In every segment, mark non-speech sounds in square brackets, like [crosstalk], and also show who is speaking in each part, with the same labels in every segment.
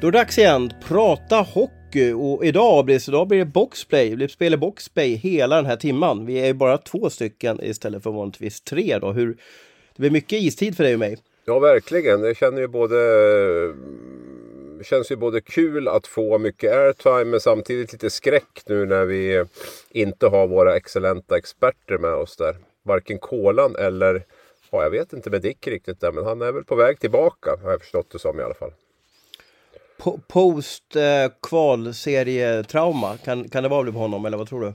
Speaker 1: Då är det dags igen. Prata hockey. Och idag blir, så idag blir det boxplay. Vi spelar boxplay hela den här timman. Vi är ju bara två stycken istället för vanligtvis tre då. Hur, det blir mycket istid för dig och mig.
Speaker 2: Ja, verkligen. Det känner ju både... Det känns ju både kul att få mycket airtime men samtidigt lite skräck nu när vi inte har våra excellenta experter med oss där. Varken Kolan eller, ja, jag vet inte med Dick riktigt där, men han är väl på väg tillbaka har jag förstått det som i alla fall.
Speaker 1: Po- Post eh, kan, kan det vara på honom eller vad tror du?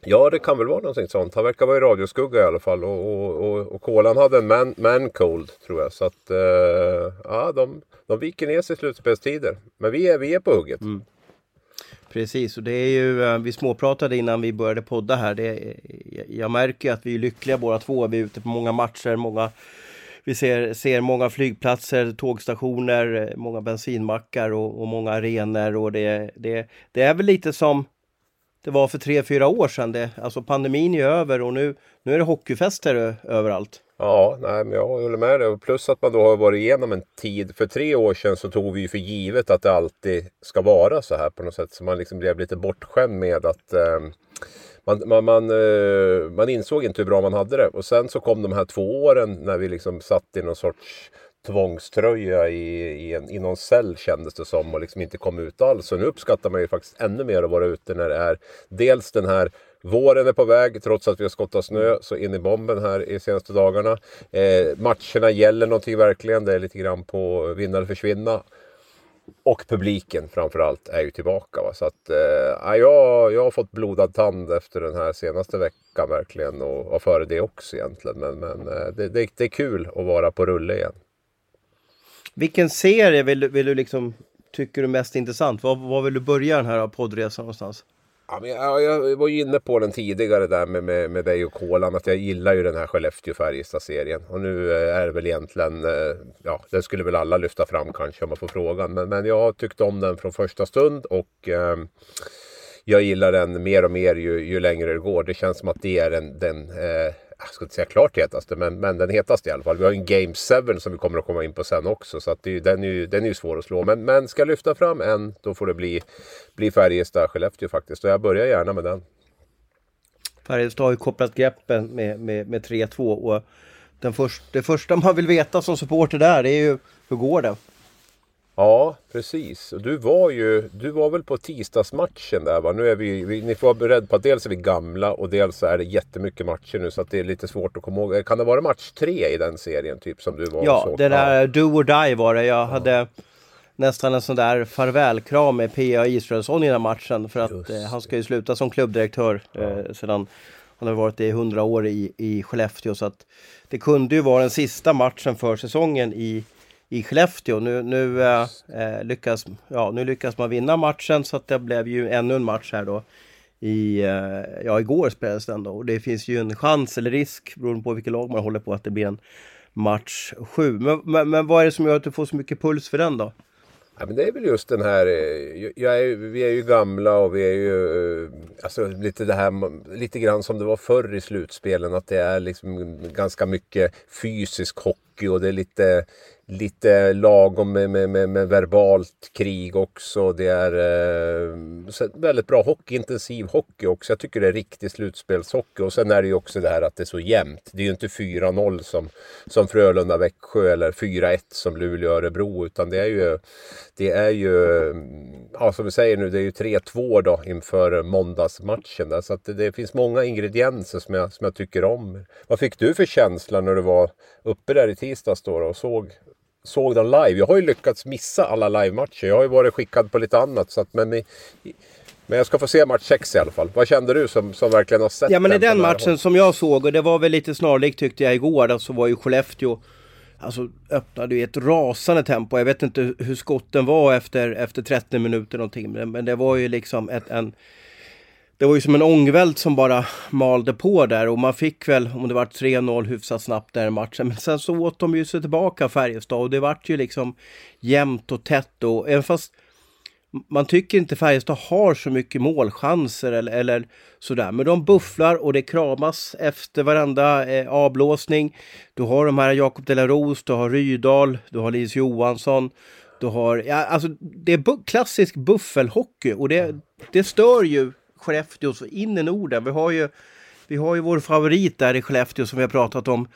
Speaker 2: Ja, det kan väl vara någonting sånt. Han verkar vara i radioskugga i alla fall. Och, och, och, och Kolan hade en man, man cold tror jag. Så att eh, ja, de, de viker ner sig i slutspelstider. Men vi är, vi är på hugget.
Speaker 1: Mm. Precis, och det är ju, eh, vi småpratade innan vi började podda här. Det, jag märker att vi är lyckliga båda två. Vi är ute på många matcher, många vi ser, ser många flygplatser, tågstationer, många bensinmackar och, och många arenor. Och det, det, det är väl lite som det var för tre, fyra år sedan. Det, alltså pandemin är ju över och nu, nu är det hockeyfester överallt.
Speaker 2: Ja, nej, men jag håller med dig. Och Plus att man då har varit igenom en tid. För tre år sedan så tog vi ju för givet att det alltid ska vara så här på något sätt. Så man liksom blev lite bortskämd med att eh, man, man, man, eh, man insåg inte hur bra man hade det. Och sen så kom de här två åren när vi liksom satt i någon sorts tvångströja i, i, en, i någon cell kändes det som och liksom inte kom ut alls. Så nu uppskattar man ju faktiskt ännu mer att vara ute när det är dels den här Våren är på väg trots att vi har skottat snö så in i bomben här i senaste dagarna. Eh, matcherna gäller någonting verkligen. Det är lite grann på vinna eller försvinna. Och publiken framförallt är ju tillbaka. Va? Så att, eh, jag, jag har fått blodad tand efter den här senaste veckan verkligen. Och, och före det också egentligen. Men, men eh, det, det, det är kul att vara på rulle igen.
Speaker 1: Vilken serie vill, du- vill du liksom, tycker du är mest intressant? Var, var vill du börja den här poddresan någonstans?
Speaker 2: Ja, men jag, jag var ju inne på den tidigare där med, med, med dig och Kolan. Att jag gillar ju den här Skellefteå-Färjestad-serien. Och nu eh, är det väl egentligen, eh, ja den skulle väl alla lyfta fram kanske om man får frågan. Men, men jag har tyckt om den från första stund och eh, jag gillar den mer och mer ju, ju längre det går. Det känns som att det är den, den eh, jag ska inte säga klart hetaste, men, men den hetaste i alla fall. Vi har en Game 7 som vi kommer att komma in på sen också. Så att det, den, är ju, den är ju svår att slå. Men, men ska jag lyfta fram en, då får det bli, bli Färjestad-Skellefteå faktiskt. Och jag börjar gärna med den.
Speaker 1: Färjestad har ju kopplat greppen med, med, med 3-2 och den först, det första man vill veta som supporter där det är ju hur går det?
Speaker 2: Ja, precis. Och du var ju, du var väl på tisdagsmatchen där va? Nu är vi, vi ni får vara beredda på att dels är vi gamla och dels är det jättemycket matcher nu så att det är lite svårt att komma ihåg. Kan det vara match tre i den serien typ som du var och
Speaker 1: Ja,
Speaker 2: såg?
Speaker 1: det där do or die var det. Jag hade nästan en sån där farvälkram med P.A. Israelsson i den här matchen för att eh, han ska ju sluta som klubbdirektör eh, sedan han har varit det i 100 år i, i Skellefteå så att det kunde ju vara den sista matchen för säsongen i i Skellefteå. Nu, nu, eh, eh, lyckas, ja, nu lyckas man vinna matchen så att det blev ju ännu en match här då. I, eh, ja, igår spelades den då och det finns ju en chans eller risk beroende på vilket lag man håller på att det blir en match 7. Men, men, men vad är det som gör att du får så mycket puls för den då?
Speaker 2: Ja, men det är väl just den här, eh, är, vi är ju gamla och vi är ju eh, alltså, lite det här, lite grann som det var förr i slutspelen. Att det är liksom ganska mycket fysisk hockey och det är lite, lite lagom med, med, med, med verbalt krig också. Det är eh, väldigt bra hockey, intensiv hockey också. Jag tycker det är riktig slutspelshockey. Och sen är det ju också det här att det är så jämnt. Det är ju inte 4-0 som, som Frölunda-Växjö eller 4-1 som Luleå-Örebro. Utan det är ju, det är ju, ja som vi säger nu, det är ju 3-2 då inför måndagsmatchen. Där. Så att det, det finns många ingredienser som jag, som jag tycker om. Vad fick du för känsla när du var uppe där i tisdags då, och såg såg den live. Jag har ju lyckats missa alla livematcher. Jag har ju varit skickad på lite annat. Så att, men i, i- Men jag ska få se match 6 i alla fall. Vad kände du som, som verkligen har sett
Speaker 1: Ja men i
Speaker 2: den på
Speaker 1: den matchen
Speaker 2: håll?
Speaker 1: som jag såg, och det var väl lite snarlikt tyckte jag igår, så var ju Skellefteå Alltså öppnade i ett rasande tempo. Jag vet inte hur skotten var efter, efter 30 minuter någonting. Men det var ju liksom ett, en... Det var ju som en ångvält som bara malde på där och man fick väl, om det var 3-0 hyfsat snabbt där i matchen. Men sen så åt de ju sig tillbaka Färjestad och det vart ju liksom jämnt och tätt och även fast man tycker inte Färjestad har så mycket målchanser eller, eller sådär. Men de bufflar och det kramas efter varenda eh, avblåsning. Du har de här Jakob de la Rose, du har Rydal, du har Lis Johansson. Du har, ja, alltså det är bu klassisk buffelhockey och det, det stör ju Skellefteå så in i Norden. Vi har ju, vi har ju vår favorit där i Skellefteå som vi har pratat om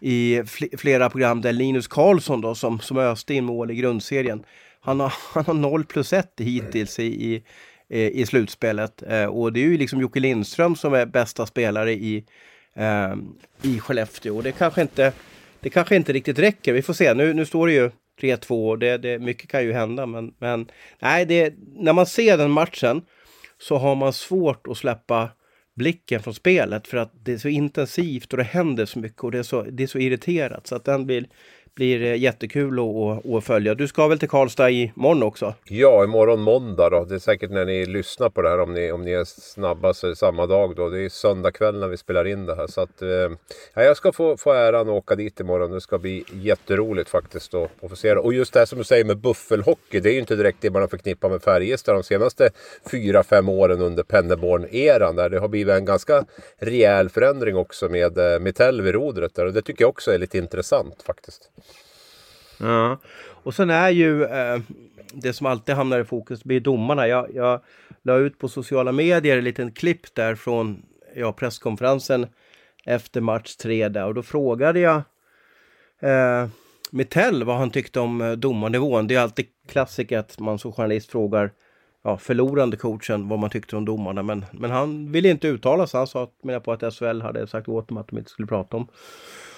Speaker 1: i fl flera program där Linus Karlsson då som, som öste in mål i grundserien. Han har, [laughs] han har 0 plus 1 hittills i, i, eh, i slutspelet. Eh, och det är ju liksom Jocke Lindström som är bästa spelare i, eh, i Skellefteå. Och det kanske, inte, det kanske inte riktigt räcker. Vi får se. Nu, nu står det ju 3-2 och det, det, mycket kan ju hända. Men, men nej, det, när man ser den matchen så har man svårt att släppa blicken från spelet för att det är så intensivt och det händer så mycket och det är så, det är så irriterat. Så att den blir, blir eh, jättekul att, att, att följa. Du ska väl till Karlstad imorgon också?
Speaker 2: Ja, imorgon måndag då. Det är säkert när ni lyssnar på det här om ni, om ni är snabba så är det samma dag då. Det är söndag kväll när vi spelar in det här. Så att, eh, jag ska få, få äran att åka dit imorgon. Det ska bli jätteroligt faktiskt att, att få se det. Och just det här som du säger med buffelhockey. Det är ju inte direkt det man har förknippat med Färjestad de senaste fyra fem åren under Penneborn-eran. Där det har blivit en ganska rejäl förändring också med eh, Mitell vid rodret. Där. Och det tycker jag också är lite intressant faktiskt.
Speaker 1: Ja. Och sen är ju eh, det som alltid hamnar i fokus blir domarna. Jag, jag la ut på sociala medier en liten klipp där från ja, presskonferensen efter match tre där och då frågade jag eh, Mittell vad han tyckte om eh, domarnivån. Det är alltid klassiker att man som journalist frågar ja, förlorande coachen vad man tyckte om domarna. Men, men han ville inte uttala sig. Han sa menar på att SHL hade sagt åt dem att de inte skulle prata om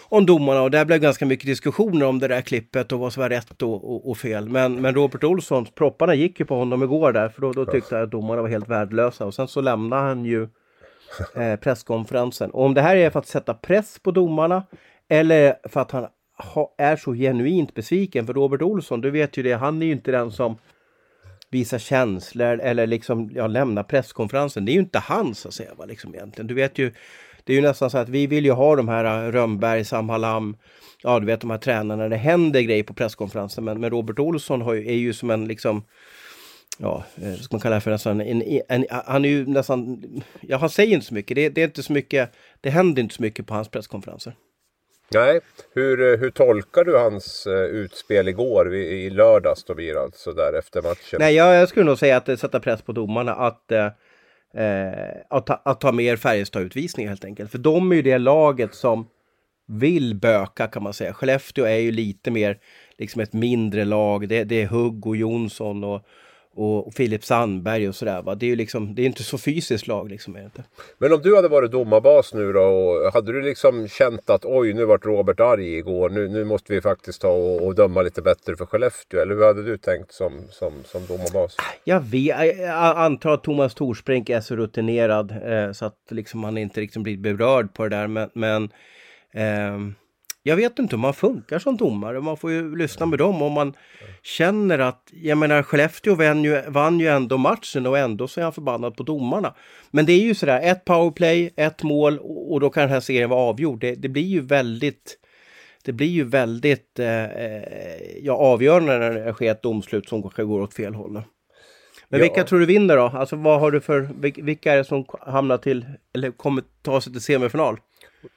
Speaker 1: om domarna och där blev ganska mycket diskussioner om det där klippet och vad som var rätt och, och, och fel. Men, men Robert Olsson, propparna gick ju på honom igår där för då, då tyckte jag att domarna var helt värdelösa och sen så lämnade han ju [laughs] eh, presskonferensen. Och om det här är för att sätta press på domarna eller för att han ha, är så genuint besviken för Robert Olsson, du vet ju det, han är ju inte den som visar känslor eller liksom ja, lämnar presskonferensen. Det är ju inte han så att säga, va, liksom egentligen. Du vet ju det är ju nästan så att vi vill ju ha de här äh, Rönnberg, Sam Hallam, ja du vet de här tränarna, det händer grejer på presskonferensen. Men, men Robert Olsson har ju, är ju som en liksom, ja, eh, ska man kalla det för nästan, en, en, en, han är ju nästan, ja han säger inte så mycket, det, det, är inte så mycket, det händer inte så mycket på hans presskonferenser.
Speaker 2: Nej, hur, eh, hur tolkar du hans uh, utspel igår i, i lördags då blir alltså där efter matchen?
Speaker 1: Nej, jag, jag skulle nog säga att sätter press på domarna att uh, eh, att, ta, att ta mer Färjestad-utvisningar helt enkelt. För de är ju det laget som vill böka kan man säga. Skellefteå är ju lite mer liksom ett mindre lag. Det, det är Hugg och Jonsson och, och, och Filip Sandberg och sådär. Va? Det är ju liksom, det är inte så fysiskt lag liksom. Är inte.
Speaker 2: Men om du hade varit domarbas nu då, och hade du liksom känt att oj, nu vart Robert arg igår, nu, nu måste vi faktiskt ta och, och döma lite bättre för Skellefteå. Eller hur hade du tänkt som, som, som domarbas?
Speaker 1: Jag, vet, jag antar att Thomas Torsbrink är så rutinerad eh, så att liksom han inte riktigt blir berörd på det där. Men, men eh, jag vet inte om man funkar som domare. Man får ju lyssna med dem om man känner att, jag menar Skellefteå vann ju, vann ju ändå matchen och ändå så är han förbannad på domarna. Men det är ju sådär, ett powerplay, ett mål och då kan den här serien vara avgjord. Det, det blir ju väldigt det blir ju väldigt eh, ja, avgörande när det sker ett domslut som kanske går åt fel håll. Men
Speaker 2: Ja.
Speaker 1: vilka tror du vinner då? Alltså vad har du för, vilka är det som hamnar till, eller kommer ta sig till semifinal?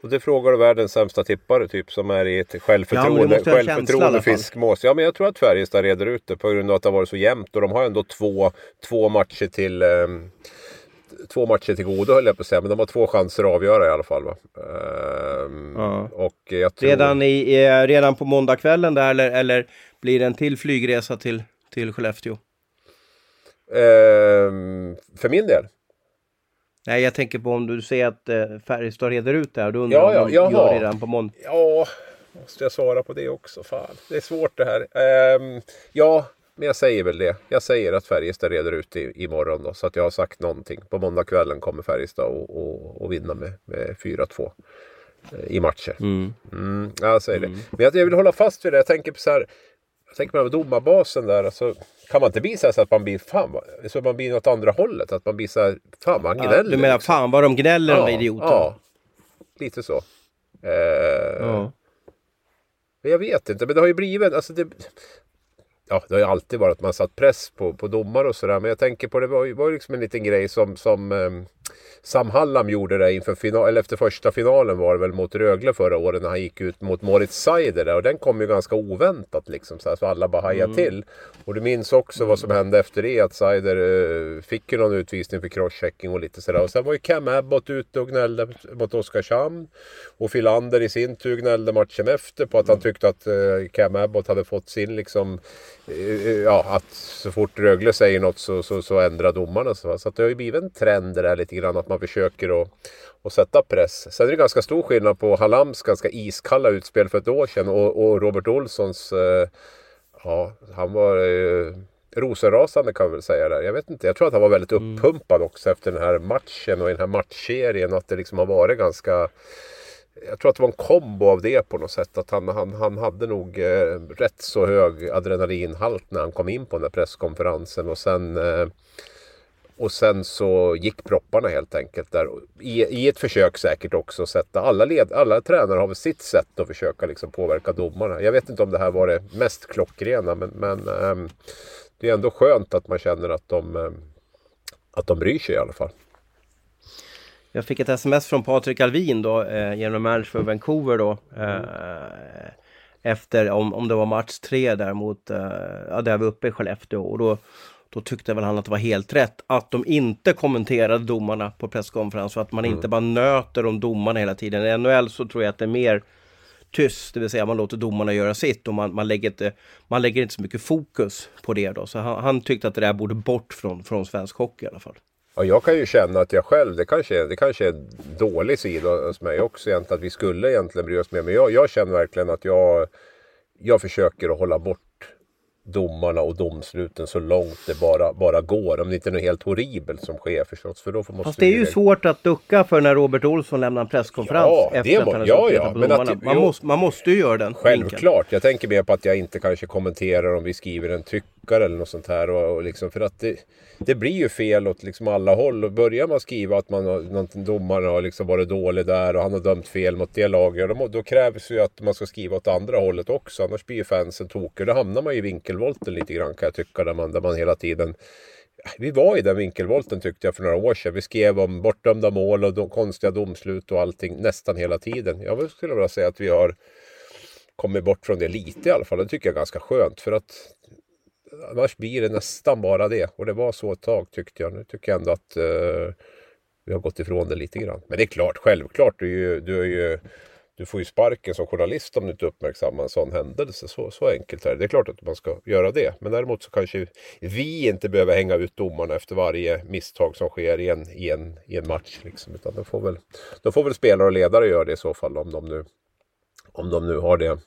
Speaker 2: Och det frågar du världens sämsta tippare typ som är i ett
Speaker 1: Ja,
Speaker 2: självförtroende,
Speaker 1: alla
Speaker 2: självförtroende fiskmås. Ja men jag tror att Färjestad reder ut det på grund av att det har varit så jämnt och de har ändå två, två matcher till ehm, Två matcher till godo höll jag på att säga, men de har två chanser att avgöra i alla fall. Ehm,
Speaker 1: Ja.
Speaker 2: Och jag tror...
Speaker 1: Redan, i, redan på måndagskvällen där eller, eller blir det en till flygresa till, till Skellefteå?
Speaker 2: Ehm, för min del?
Speaker 1: Nej, jag tänker på om du säger att eh, Färjestad reder ut det här. Då undrar
Speaker 2: Ja,
Speaker 1: jag om
Speaker 2: ja,
Speaker 1: de gör det redan på måndag.
Speaker 2: Ja, måste jag svara på det också? Fan, det är svårt det här. Ehm, ja, men jag säger väl det. Jag säger att Färjestad reder ut i, imorgon då. Så att jag har sagt någonting. På måndagskvällen kommer Färjestad och, och, och vinna med, med 4-2 eh, i matcher. Mm. Mm, jag säger mm. det. Men jag, jag, vill hålla fast vid det. Jag tänker på så här. Jag tänker på domarbasen där. Alltså, kan man inte bli så, här så att man blir fan, så man blir något andra hållet? Att man blir så här, fan vad han gnäller. Ja,
Speaker 1: du menar liksom. fan vad de gnäller ja, de idioterna? Ja,
Speaker 2: lite så. Eh, ja. Jag vet inte, men det har ju blivit... Alltså det, ja, det har ju alltid varit att man satt press på, på domare och sådär. Men jag tänker på det var ju var liksom en liten grej som, som um, Sam Hallam gjorde det inför final, eller efter första finalen var det väl mot Rögle förra året när han gick ut mot Moritz Seider där. Och den kom ju ganska oväntat liksom så, här, så alla bara hajade mm. till. Och du minns också mm. vad som hände efter det att Seider uh, fick ju någon utvisning för crosschecking och lite sådär. Och sen var ju Cam Abbott ute och gnällde mot Oskarshamn. Och Filander i sin tur gnällde matchen efter på att han tyckte att uh, Cam Abbott hade fått sin liksom uh, ja, att så fort Rögle säger något så, så, så ändrar domarna. Så, så det har ju blivit en trend det där lite grann att man försöker att, att sätta press. Sen är det ganska stor skillnad på Halams ganska iskalla utspel för ett år sedan och, och Robert Olssons eh, Ja, han var eh, rosenrasande kan vi väl säga där. Jag vet inte, jag tror att han var väldigt mm. uppumpad också efter den här matchen och i den här matchserien. Att det liksom har varit ganska jag tror att det var en kombo av det på något sätt. Att han, han, han hade nog eh, rätt så hög adrenalinhalt när han kom in på den här presskonferensen. Och sen, eh, och sen så gick propparna helt enkelt där. I, i ett försök säkert också att sätta alla, led, alla tränare har väl sitt sätt att försöka liksom påverka domarna. Jag vet inte om det här var det mest klockrena men, men eh, det är ändå skönt att man känner att de, eh, att de bryr sig i alla fall.
Speaker 1: Jag fick ett sms från Patrik Alvin då, eh, genom manager för Vancouver då. Eh, efter, om, om det var match tre där mot, eh, ja där vi uppe i Skellefteå. Och då, då tyckte väl han att det var helt rätt att de inte kommenterade domarna på presskonferens. Så att man mm. inte bara nöter om domarna hela tiden. I NHL så tror jag att det är mer tyst, det vill säga man låter domarna göra sitt och man, man, lägger, inte, man lägger inte så mycket fokus på det då. Så han, han tyckte att det där borde bort från, från svensk hockey i alla fall.
Speaker 2: Ja, jag kan ju känna att jag själv, det kanske, det kanske är en dålig sida hos mig också egentligen, att vi skulle egentligen bry oss mer. Men jag, jag känner verkligen att jag, jag försöker att hålla bort domarna och domsluten så långt det bara, bara går. Om det inte är något helt horribelt som sker förstås. För då måste
Speaker 1: Fast det är ju direkt... svårt att ducka för när Robert Olsson lämnar en presskonferens
Speaker 2: ja, efter det må, att han ja, ja,
Speaker 1: men att, man, måste, man måste ju göra den.
Speaker 2: Självklart. Vinkeln. Jag tänker mer på att jag inte kanske kommenterar om vi skriver en tyckare eller något sånt här. Och, och liksom, för att det, det blir ju fel åt liksom alla håll. Och börjar man skriva att man har, domaren har liksom varit dålig där och han har dömt fel mot det laget. Då, då krävs ju att man ska skriva åt andra hållet också. Annars blir ju fansen tokiga. Då hamnar man ju i vinkelvolten lite grann kan jag tycka. Där man, där man hela tiden vi var i den vinkelvolten tyckte jag för några år sedan. Vi skrev om bortdömda mål och de konstiga domslut och allting nästan hela tiden. Jag skulle vilja säga att vi har kommit bort från det lite i alla fall. Det tycker jag är ganska skönt för att annars blir det nästan bara det. Och det var så ett tag tyckte jag. Nu tycker jag ändå att eh, vi har gått ifrån det lite grann. Men det är klart, självklart. Du, är ju, du, är ju, du får ju sparken som journalist om du inte uppmärksammar en sån händelse. Så, så enkelt är det. Det är klart att man ska göra det. Men däremot så kanske vi inte behöver hänga ut domarna efter varje misstag som sker i en, i en, i en match. Liksom. Utan då får, väl, då får väl spelare och ledare göra det i så fall om de nu, om de nu har det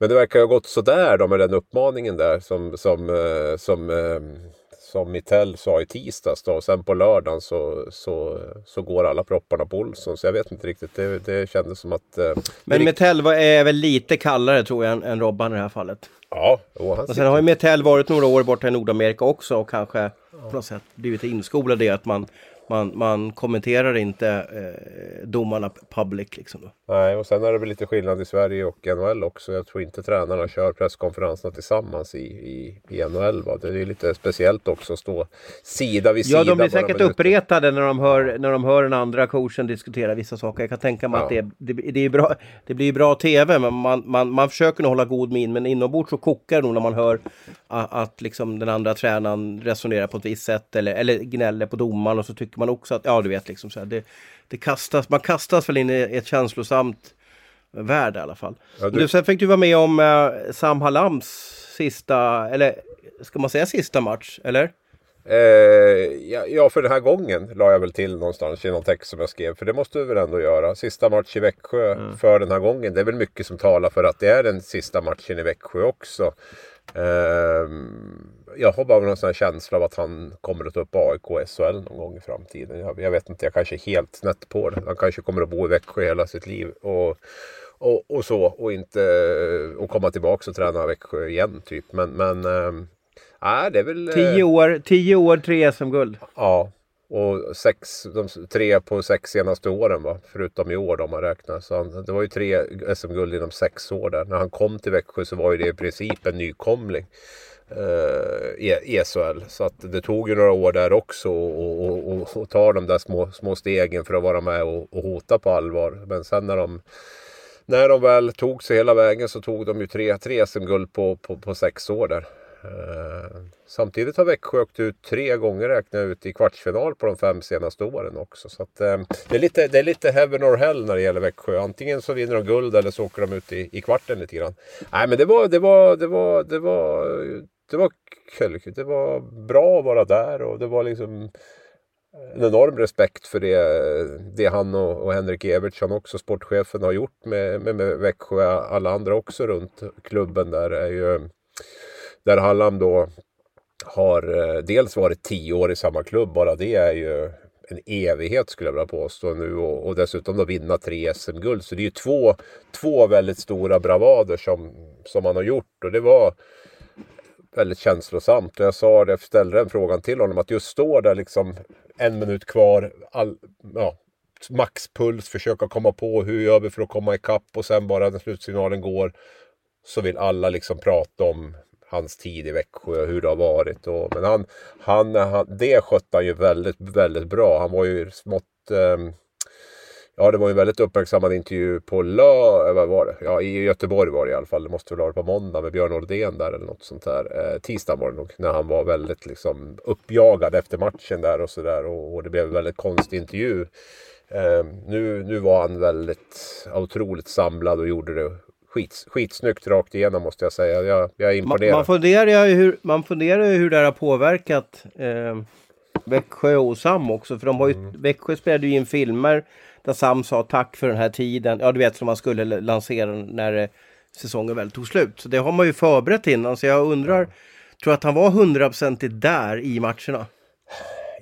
Speaker 2: men det verkar ha gått sådär då med den uppmaningen där som, som, eh, som, eh, som Mittell sa i tisdags. Då. Och sen på lördagen så, så, så går alla propparna på Olsson. Så jag vet inte riktigt. Det, det kändes som att... Eh,
Speaker 1: Men Mittell är väl lite kallare tror jag än, än Robban i det här fallet.
Speaker 2: Ja, och han
Speaker 1: och sen har ju Mittell varit några år borta i Nordamerika också och kanske ja. på något sätt blivit inskolad i att man man, man kommenterar inte eh, domarna public. Liksom då.
Speaker 2: Nej, och sen är det väl lite skillnad i Sverige och NHL också. Jag tror inte tränarna kör presskonferenserna tillsammans i, i, i NHL. Va? Det är lite speciellt också att stå sida vid sida.
Speaker 1: Ja, de blir säkert uppretade när de, hör, när de hör den andra coachen diskutera vissa saker. Jag kan tänka mig ja. att det, det, det, är bra, det blir bra TV, men man, man, man försöker nog hålla god min. Men inombords så kokar det nog när man hör att, att liksom den andra tränaren resonerar på ett visst sätt eller, eller gnäller på domaren och så tycker man också att, ja du vet liksom så här, det, det kastas, man kastas väl in i ett känslosamt värld i alla fall. Ja, du... sen fick du vara med om eh, Sam Halams sista, eller ska man säga sista match, eller?
Speaker 2: Eh, ja, ja, för den här gången la jag väl till någonstans i någon text som jag skrev. För det måste du väl ändå göra. Sista match i Växjö mm. för den här gången. Det är väl mycket som talar för att det är den sista matchen i Växjö också. Ehm, jag har bara någon sån känsla av att han kommer att ta upp AIK och SHL någon gång i framtiden. Jag, jag, vet inte, jag kanske är helt snett på det. Han kanske kommer att bo i Växjö hela sitt liv. Och, och, och så och inte och komma tillbaka och träna Växjö igen typ. Men, men äh, det är väl...
Speaker 1: Tio år, tio år tre SM-guld.
Speaker 2: Ja, och sex, de, tre på sex senaste åren va? förutom i år om man räknar. Så han, det var ju tre SM-guld inom sex år där. När han kom till Växjö så var ju det i princip en nykomling Eh, e- ESL. i SHL. Så att det tog ju några år där också och, och, och, och ta de där små, små stegen för att vara med och, och hota på allvar. Men sen när de när de väl tog sig hela vägen så tog de ju tre, tre SM-guld på, på, på sex år där. Eh, samtidigt har Växjö åkt ut tre gånger räknat ut i kvartsfinal på de fem senaste åren också. Så att, eh, det, är lite, det är lite heaven or hell när det gäller Växjö. Antingen så vinner de guld eller så åker de ut i, i kvarten lite grann. Nej men det var, det var, det var, det var, det var kul. Det var bra att vara där och det var liksom en enorm respekt för det, det han och, och Henrik Evertsson också, sportchefen, har gjort med, med, med Växjö. Alla andra också runt klubben där är ju där Hallam då har eh, dels varit tio år i samma klubb, bara det är ju en evighet skulle jag vilja påstå nu och, och dessutom då vinna tre SM-guld. Så det är ju två, två väldigt stora bravader som, som han har gjort och det var väldigt känslosamt. Och jag sa det, jag ställde den frågan till honom, att just stå där liksom en minut kvar, all, ja, maxpuls, försöka komma på hur gör vi för att komma ikapp och sen bara när slutsignalen går så vill alla liksom prata om hans tid i Växjö och hur det har varit. Och, men han, han, han, det skötte han ju väldigt, väldigt bra. Han var ju smått... Eh, ja, det var en väldigt uppmärksammad intervju på lö, vad var det? Ja, i Göteborg var det i alla fall. Det måste väl ha varit på måndag med Björn Oldén där eller något sånt där. Eh, tisdag var det nog. När han var väldigt liksom uppjagad efter matchen där och sådär. Och, och det blev en väldigt konstig intervju. Eh, nu, nu var han väldigt otroligt samlad och gjorde det skits, skitsnyggt rakt igenom måste jag säga. Jag, jag är imponerad.
Speaker 1: Man, man funderar ju hur, man funderar hur det har påverkat eh, Växjö och Sam också. För de har ju, mm. Växjö spelade ju in filmer där Sam sa tack för den här tiden. Ja, du vet som man skulle lansera när eh, säsongen väl tog slut. Så det har man ju förberett innan. Så jag undrar, tror att han var hundraprocentigt där i matcherna?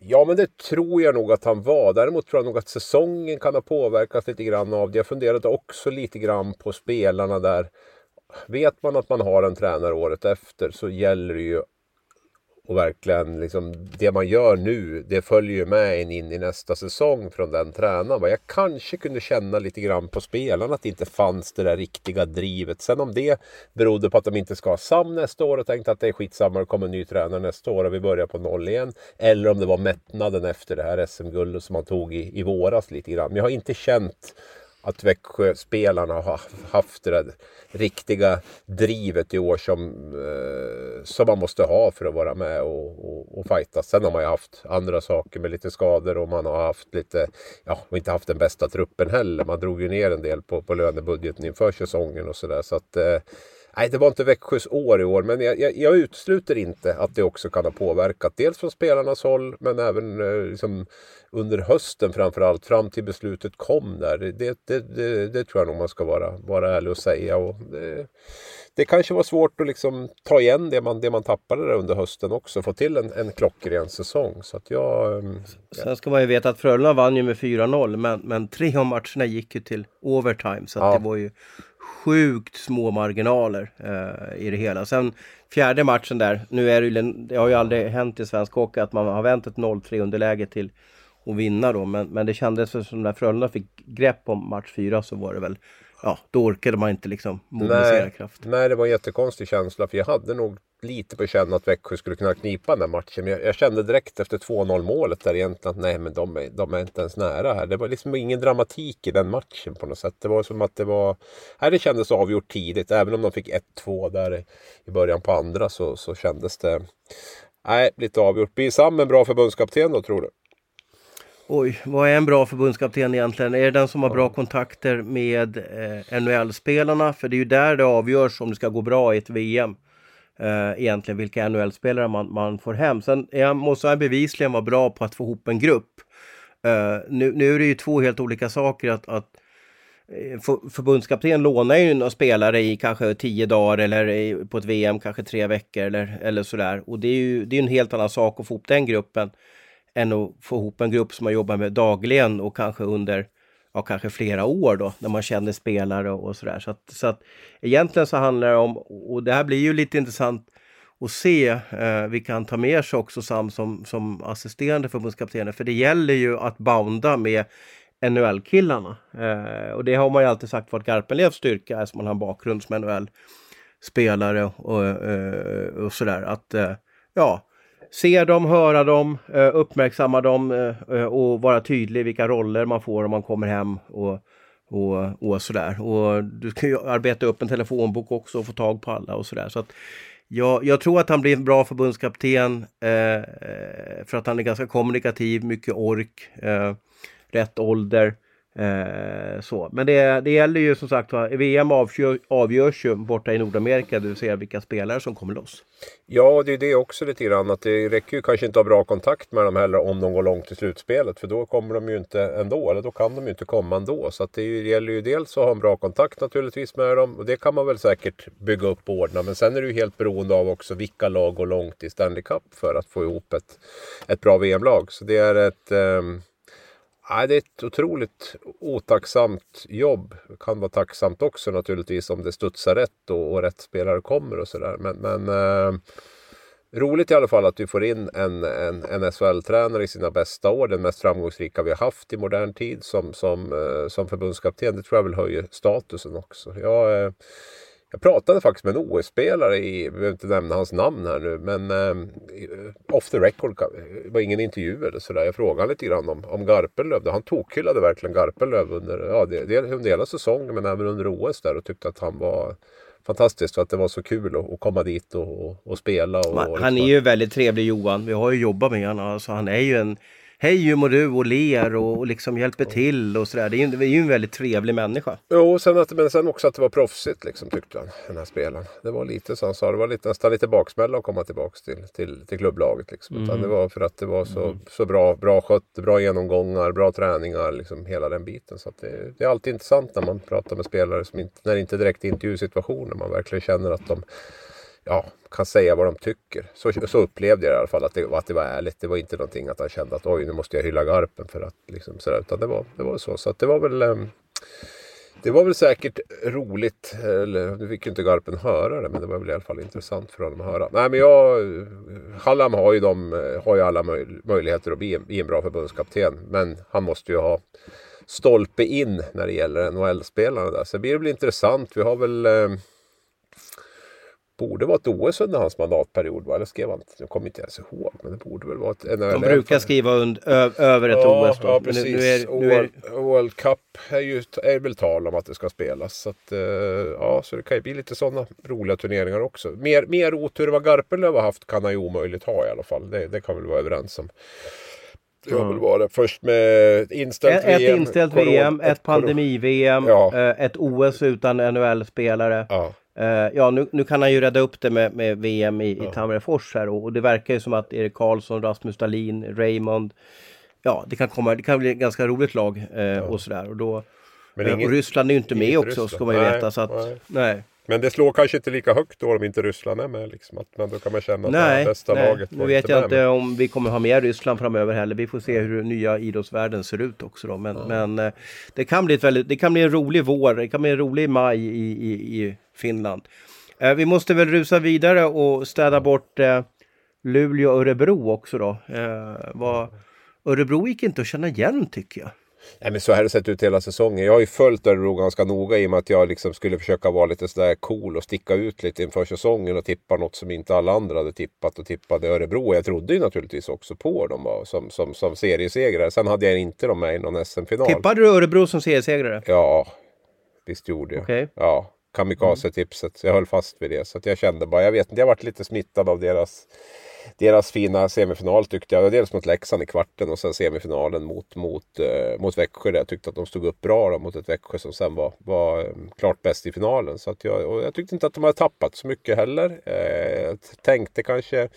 Speaker 2: Ja, men det tror jag nog att han var. Däremot tror jag nog att säsongen kan ha påverkats lite grann av det. Jag funderade också lite grann på spelarna där. Vet man att man har en tränare året efter så gäller det ju och verkligen liksom, det man gör nu, det följer ju med en in i nästa säsong från den tränaren. Jag kanske kunde känna lite grann på spelarna att det inte fanns det där riktiga drivet. Sen om det berodde på att de inte ska ha Sam nästa år och tänkte att det är skitsamma, det kommer en ny tränare nästa år och vi börjar på noll igen. Eller om det var mättnaden efter det här SM-guldet som man tog i, i våras lite grann. Men jag har inte känt att Växjö-spelarna har haft det där riktiga drivet i år som, eh, som man måste ha för att vara med och, och, och fighta. Sen har man ju haft andra saker med lite skador och man har haft lite, ja, och inte haft den bästa truppen heller. Man drog ju ner en del på, på lönebudgeten inför säsongen och sådär. Så att eh, Nej, det var inte Växjös år i år, men jag, jag, jag, utesluter inte att det också kan ha påverkat. Dels från spelarnas håll, men även eh, liksom, under hösten framförallt, fram till beslutet kom där. Det, det, det, det, tror jag nog man ska vara, vara ärlig och säga. Och det, det kanske var svårt att liksom ta igen det man, det man tappade där under hösten också. Få till en, en klockren säsong. Så att jag,
Speaker 1: mm, ja. Sen ska man ju veta att Frölunda vann ju med 4-0 men, men tre av matcherna gick ju till overtime. Så ja. det var ju sjukt små marginaler eh, i det hela. Sen fjärde matchen där, nu är det ju, det har ju aldrig hänt i svensk hockey att man har vänt ett 0-3 underläge till att vinna då. Men, men det kändes som när Frölunda fick grepp om match fyra så var det väl ja, då orkade man inte liksom mobilisera
Speaker 2: nej,
Speaker 1: kraft.
Speaker 2: Nej, det var en jättekonstig känsla för jag hade nog lite på känn att Växjö skulle kunna knipa den där matchen. Men jag, jag kände direkt efter 2-0 målet där egentligen att nej, men de är, de är inte ens nära här. Det var liksom ingen dramatik i den matchen på något sätt. Det var som att det var... Nej, det kändes avgjort tidigt. Även om de fick 1-2 där i början på andra så, så kändes det... Nej, lite avgjort. Blir Sam en bra förbundskapten då tror du?
Speaker 1: Oj, vad är en bra förbundskapten egentligen? Är det den som har bra kontakter med eh, NHL-spelarna? För det är ju där det avgörs om det ska gå bra i ett VM. Eh, egentligen vilka NHL-spelare man, man får hem. Sen är, måste han bevisligen vara bra på att få ihop en grupp. Eh, nu, nu är det ju två helt olika saker att, att eh, för, förbundskapten lånar ju några spelare i kanske tio dagar eller i, på ett VM kanske tre veckor eller, eller sådär. Och det är ju det är en helt annan sak att få ihop den gruppen än att få ihop en grupp som man jobbar med dagligen och kanske under ja, kanske flera år då, när man känner spelare och, och sådär. Så att, så att egentligen så handlar det om, och det här blir ju lite intressant att se eh, vilka han tar med sig också Sam som, som assisterande förbundskaptenen. För det gäller ju att bounda med NHL-killarna. Eh, och det har man ju alltid sagt varit Garpenlevs styrka eftersom man har en bakgrund som NHL-spelare och, och, och sådär. Att eh, ja, se dem, höra dem, eh, uppmärksamma dem eh, eh, och vara tydlig vilka roller man får om man kommer hem och, och, och sådär. Och du kan ju arbeta upp en telefonbok också och få tag på alla och sådär. Så att jag, jag tror att han blir en bra förbundskapten eh, för att han är ganska kommunikativ, mycket ork, eh, rätt ålder. Eh, så. Men det, det gäller ju som sagt VM avgör, avgörs ju borta i Nordamerika, det vill säga vilka spelare som kommer loss.
Speaker 2: Ja, det är det också lite grann att det räcker ju kanske inte att ha bra kontakt med dem heller om de går långt i slutspelet. För då kommer de ju inte ändå, eller då kan de ju inte komma ändå. Så att det gäller ju dels att ha en bra kontakt naturligtvis med dem och det kan man väl säkert bygga upp och ordna. Men sen är det ju helt beroende av också vilka lag går långt i Stanley Cup för att få ihop ett, ett bra VM-lag. Så det är ett Eh, Nej, det är ett otroligt otacksamt jobb. Det kan vara tacksamt också naturligtvis om det studsar rätt och, och rätt spelare kommer och sådär. Men, men eh, roligt i alla fall att vi får in en, en, en SHL-tränare i sina bästa år. Den mest framgångsrika vi har haft i modern tid som, som, eh, som förbundskapten. Det tror jag väl höjer statusen också. Jag, eh, jag pratade faktiskt med en OS-spelare, i, jag behöver inte nämna hans namn här nu, men eh, off the record, det var ingen intervju eller sådär. Jag frågade lite grann om, om Garpenlöv. Han tokhyllade verkligen Garpenlöv under, ja, det, under hela säsongen men även under OS där och tyckte att han var fantastiskt för att det var så kul att, att komma dit och, och, och spela. Och,
Speaker 1: han liksom. är ju väldigt trevlig Johan. Vi har ju jobbat med honom. Alltså, han är ju en hej hur mår du och ler och, och liksom hjälper till och sådär. Det är ju, det är ju en väldigt trevlig människa.
Speaker 2: Jo, sen att, men sen också att det var proffsigt liksom tyckte han, den här spelaren. Det var lite som han sa, det var lite, nästan lite baksmälla att komma tillbaks till, till, till klubblaget. Liksom. Mm. Utan det var för att det var så, mm. så bra, bra skött, bra genomgångar, bra träningar, liksom hela den biten. Så det, det, är alltid intressant när man pratar med spelare som inte, när det inte är direkt intervjusituationer, man verkligen känner att de ja, kan säga vad de tycker. Så, så upplevde jag i alla fall att det, att det var ärligt. Det var inte någonting att han kände att oj nu måste jag hylla Garpen för att liksom sådär. Utan det var, det var så. Så att det var väl um, det var väl säkert roligt, eller nu fick ju inte Garpen höra det, men det var väl i alla fall intressant för honom att höra. Nej men jag, eh, Hallam har ju, de, eh, har ju alla möj, möjligheter att bli en, bli en bra förbundskapten. Men han måste ju ha stolpe in när det gäller NHL-spelarna där. Sen blir det väl intressant. Vi har väl eh, borde vara ett OS under hans mandatperiod. Va? Eller skrev han? Jag kommer inte ens ihåg. Men det borde väl vara ett NHL.
Speaker 1: De brukar skriva und, ö, över ett ja, OS.
Speaker 2: Då. Ja, precis. Nu, nu är, nu är... World Cup är ju är väl tal om att det ska spelas. Så, att, uh, ja, så det kan ju bli lite sådana roliga turneringar också. Mer, mer otur än vad Garpenlöv har haft kan han ju omöjligt ha i alla fall. Det, det kan vi väl vara överens om. Det har väl varit först med inställt ett,
Speaker 1: VM. Ett inställt VM, ett pandemi-VM, ja. Eh, ett OS utan NHL-spelare. Ja. Uh, ja, nu, nu, kan han ju rädda upp det med, med VM i, ja. i Tammerfors här och, och, det verkar ju som att Erik Karlsson, Rasmus Dahlin, Raymond Ja, det kan komma, det kan bli ett ganska roligt lag uh, ja. och sådär och då Men uh, och Ryssland är ju inte med också Ryssland. ska man ju nej, veta så att nej. nej.
Speaker 2: Men det slår kanske inte lika högt då om inte Ryssland är med. Liksom. Att, men då kan man känna att nej, det bästa nej. laget
Speaker 1: Nu vet jag inte om vi kommer ha med Ryssland framöver heller. Vi får se hur den nya idrottsvärlden ser ut också. Då. Men, ja. men det, kan bli ett väldigt, det kan bli en rolig vår, det kan bli en rolig maj i, i, i Finland. Eh, vi måste väl rusa vidare och städa bort eh, Luleå och Örebro också då. Eh, Örebro gick inte att känna igen tycker jag.
Speaker 2: Nej, men så här har det sett ut hela säsongen. Jag har ju följt Örebro ganska noga i och med att jag liksom skulle försöka vara lite sådär cool och sticka ut lite inför säsongen och tippa något som inte alla andra hade tippat och tippade Örebro. Jag trodde ju naturligtvis också på dem som, som, som seriesegrare. Sen hade jag inte dem med i någon SM-final.
Speaker 1: Tippade du Örebro som seriesegrare?
Speaker 2: Ja, visst gjorde jag. Okay. Ja, kamikaze-tipset. Jag höll fast vid det. Så att jag kände bara, jag vet inte, jag varit lite smittad av deras deras fina semifinal tyckte jag. Dels mot Leksand i kvarten och sen semifinalen mot, mot, eh, mot Växjö. Där jag tyckte att de stod upp bra då, mot ett Växjö som sen var, var mm, klart bäst i finalen. Så att jag, och jag tyckte inte att de hade tappat så mycket heller. Eh, jag tänkte kanske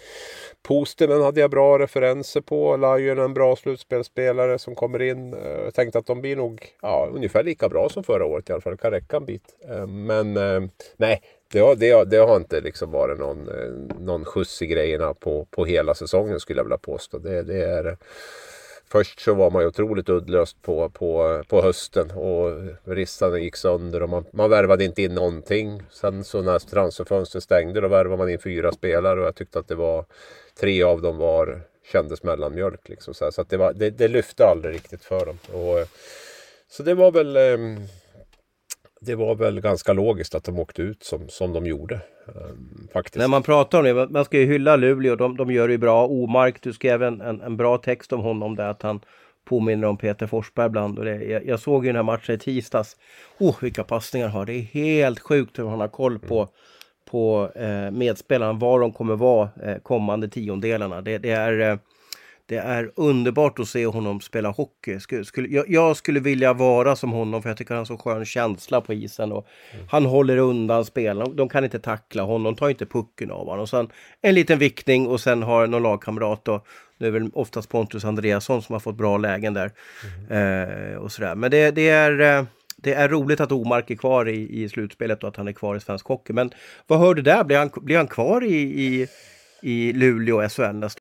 Speaker 2: Postinen hade jag bra referenser på. Lion en bra slutspelsspelare som kommer in. Eh, jag tänkte att de blir nog ja, ungefär lika bra som förra året i alla fall. Det kan räcka en bit. Eh, men eh, nej, det har, det, det har inte liksom varit någon, eh, någon skjuts i grejerna på, på hela säsongen skulle jag vilja påstå. Det, det är, eh, först så var man ju otroligt uddlöst på, på, på hösten och ristarna gick sönder och man, man värvade inte in någonting. Sen så när transferfönstret stängde då värvade man in fyra spelare och jag tyckte att det var tre av dem var kändes mellanmjölk. Liksom så, så att det, var, det, det lyfte aldrig riktigt för dem. Och, eh, så det var väl eh, det var väl ganska logiskt att de åkte ut som, som de gjorde. Um, faktiskt.
Speaker 1: När man pratar om det, man ska ju hylla Luleå, de, de gör det bra. Omark, du skrev en, en, en, bra text om honom där, att han påminner om Peter Forsberg ibland. Och det, jag, jag, såg ju den här matchen i tisdags. Oh, vilka passningar han har! Det är helt sjukt hur han har koll på, mm. på eh, medspelarna, var de kommer vara eh, kommande tiondelarna. Det, det är eh, det är underbart att se honom spela hockey. Skulle, jag, jag, skulle vilja vara som honom för jag tycker han har så skön känsla på isen. Och mm. Han håller undan spelarna. De kan inte tackla honom, tar inte pucken av honom. Och sen en liten vickning och sen har någon lagkamrat då. Nu är det väl oftast Pontus Andreasson som har fått bra lägen där. Mm. Eh, och sådär. Men det, det är... Eh, det är roligt att Omark är kvar i, i slutspelet och att han är kvar i svensk hockey. Men vad hör du där? Blir han, blir han kvar i, i, i Luleå SHL nästa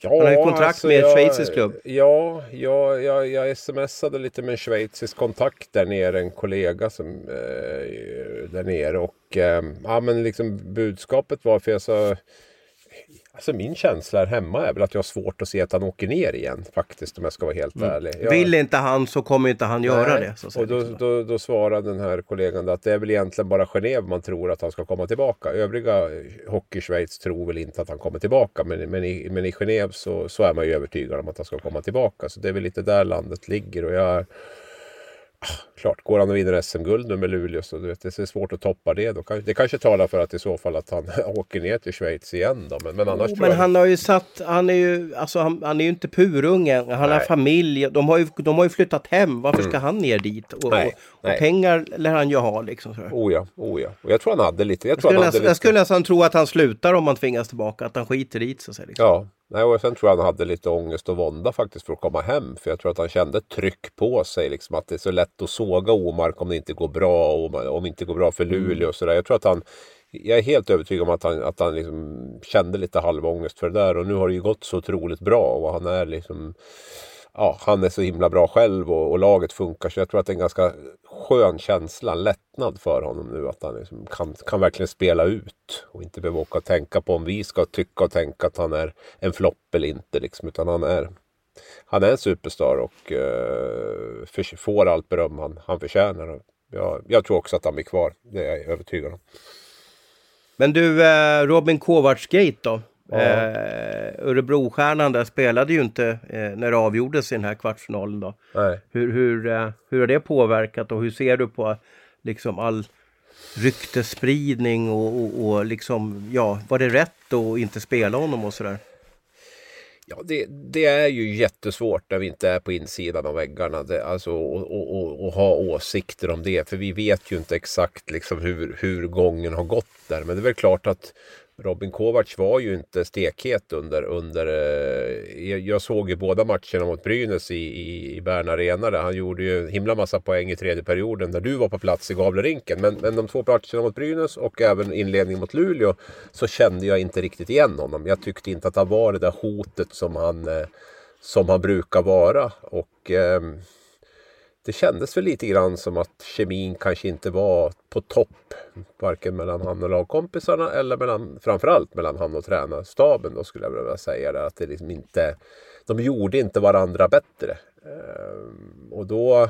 Speaker 1: Ja, Han har ju kontrakt alltså med en schweizisk klubb.
Speaker 2: Ja, ja jag, jag smsade lite med en schweizisk kontakt där nere, en kollega som eh, där nere och eh, ja men liksom budskapet var för jag sa Alltså min känsla här hemma är väl att jag har svårt att se att han åker ner igen faktiskt om jag ska vara helt mm. ärlig. Jag...
Speaker 1: Vill inte han så kommer inte han göra Nej. det.
Speaker 2: Så och då, då, då svarade den här kollegan att det är väl egentligen bara Genève man tror att han ska komma tillbaka. Övriga hockey-Schweiz tror väl inte att han kommer tillbaka men, men, i, men i Genève så, så är man ju övertygad om att han ska komma tillbaka. Så det är väl lite där landet ligger och jag klart, går han och vinner SM-guld nu med Luleå så du vet, det är svårt att toppa det. Då kan, det kanske talar för att i så fall att han [laughs] åker ner till Schweiz igen då. Men, men annars
Speaker 1: oh, Men jag... han har ju satt, han är ju, alltså han, han är ju inte purungen. Han Nej. har familj, de har, ju, de har ju flyttat hem. Varför ska mm. han ner dit? Och, Nej. och, och pengar lär han ju ha liksom.
Speaker 2: Så. Oh ja, oh ja. Och jag tror han hade lite.
Speaker 1: Jag,
Speaker 2: tror jag,
Speaker 1: skulle, nästan, lite... jag skulle nästan tro att han slutar om han tvingas tillbaka. Att han skiter i det så att säga. Liksom.
Speaker 2: Ja, Nej, och sen tror jag han hade lite ångest och vånda faktiskt för att komma hem. För jag tror att han kände tryck på sig. Liksom, att det är så lätt att såga Omark om det inte går bra. Och om det inte går bra för Luleå mm. och sådär. Jag tror att han jag är helt övertygad om att han, att han liksom kände lite halvångest för det där. Och nu har det ju gått så otroligt bra. Och han är liksom ja, han är så himla bra själv och, och, laget funkar. Så jag tror att det är en ganska skön känsla, en lättnad för honom nu. Att han liksom kan, kan verkligen spela ut och inte behöva åka och tänka på om vi ska tycka och tänka att han är en flopp eller inte. Liksom, utan han är, han är en superstar och uh, för, får allt beröm han, han förtjänar. Jag, jag tror också att han blir kvar, det är jag övertygad om.
Speaker 1: Men du, eh, Robin Kovacs-gate då? Ja. Eh, Örebrostjärnan där spelade ju inte eh, när det avgjordes i den här kvartsfinalen. Då.
Speaker 2: Nej.
Speaker 1: Hur, hur, eh, hur har det påverkat och hur ser du på liksom all ryktespridning och, och, och liksom, ja, var det rätt att inte spela honom och sådär?
Speaker 2: Ja, det, det, är ju jättesvårt när vi inte är på insidan av väggarna. Det, alltså, och, och, och, ha åsikter om det. För vi vet ju inte exakt liksom hur, hur gången har gått där. Men det är väl klart att Robin Kovacs var ju inte stekhet under... under eh, jag såg ju båda matcherna mot Brynäs i, i, i Bern Arena. Där. Han gjorde ju en himla massa poäng i tredje perioden där du var på plats i Gavlerinken. Men, men de två matcherna mot Brynäs och även inledningen mot Luleå så kände jag inte riktigt igen honom. Jag tyckte inte att han var det där hotet som han, eh, som han brukar vara. Och... Eh, det kändes väl lite grann som att kemin kanske inte var på topp. Varken mellan han och lagkompisarna eller mellan, framförallt mellan han och tränarstaben då skulle jag vilja säga det. Att det liksom inte, de gjorde inte varandra bättre. Ehm, och då,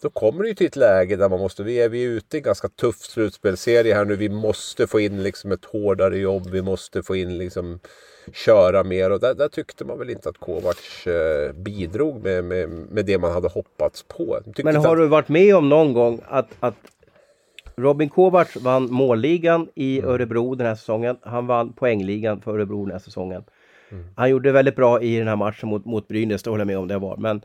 Speaker 2: då kommer det ju till ett läge där man måste, vi är, vi är ute i en ganska tuff slutspelserie här nu. Vi måste få in liksom ett hårdare jobb. Vi måste få in liksom köra mer och där, där tyckte man väl inte att Kovacs eh, bidrog med, med, med det man hade hoppats på.
Speaker 1: Men har
Speaker 2: att...
Speaker 1: du varit med om någon gång att, att Robin Kovacs vann målligan i mm. Örebro den här säsongen. Han vann poängligan för Örebro den här säsongen. Mm. Han gjorde väldigt bra i den här matchen mot, mot Brynäs, det håller jag med om det var. Men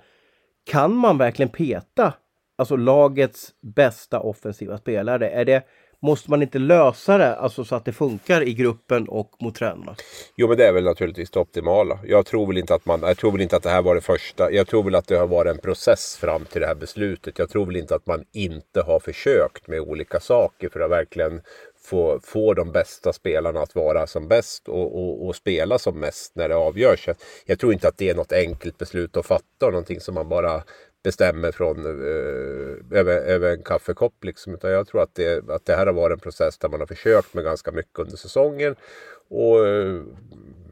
Speaker 1: kan man verkligen peta alltså lagets bästa offensiva spelare? Är det Måste man inte lösa det alltså så att det funkar i gruppen och mot tränarna?
Speaker 2: Jo men det är väl naturligtvis det optimala. Jag tror väl inte att man, jag tror väl inte att det här var det första. Jag tror väl att det har varit en process fram till det här beslutet. Jag tror väl inte att man inte har försökt med olika saker för att verkligen få, få de bästa spelarna att vara som bäst och, och, och spela som mest när det avgörs. Jag tror inte att det är något enkelt beslut att fatta och någonting som man bara bestämmer från eh, över, över en kaffekopp. Liksom. Utan jag tror att det, att det här har varit en process där man har försökt med ganska mycket under säsongen. Och eh,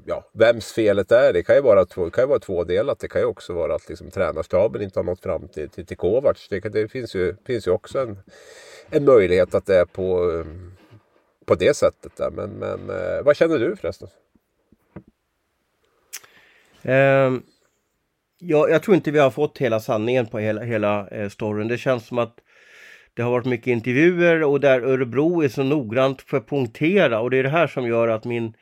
Speaker 2: ja, vems felet är, det kan ju vara, två, kan ju vara tvådelat. Det kan ju också vara att liksom, tränarstaben inte har nått fram till, till, till Kovacs. Det, det, finns, ju, finns ju också en, en möjlighet att det är på, eh, på det sättet. Där. Men, men eh, vad känner du förresten?
Speaker 1: Um jag, jag tror inte vi har fått hela sanningen på hela, hela eh, storyn. Det känns som att det har varit mycket intervjuer och där Örebro är så noggrant för att punktera och det är det här som gör att min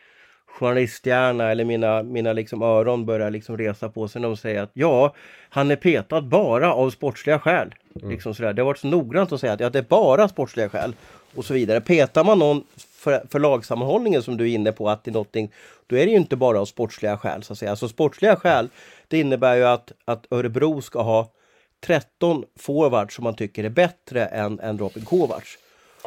Speaker 1: journalisthjärna eller mina, mina liksom öron börjar liksom resa på sig när de säger att ja, han är petad bara av sportsliga skäl. Mm. Liksom sådär. Det har varit så noggrant att säga att ja, det är bara sportsliga skäl och så vidare. Petar man någon för, för lagsammanhållningen som du är inne på att det är någonting, då är det ju inte bara av sportsliga skäl så att säga. Alltså sportsliga skäl, det innebär ju att, att Örebro ska ha 13 forwards som man tycker är bättre än, än Robin Kovacs.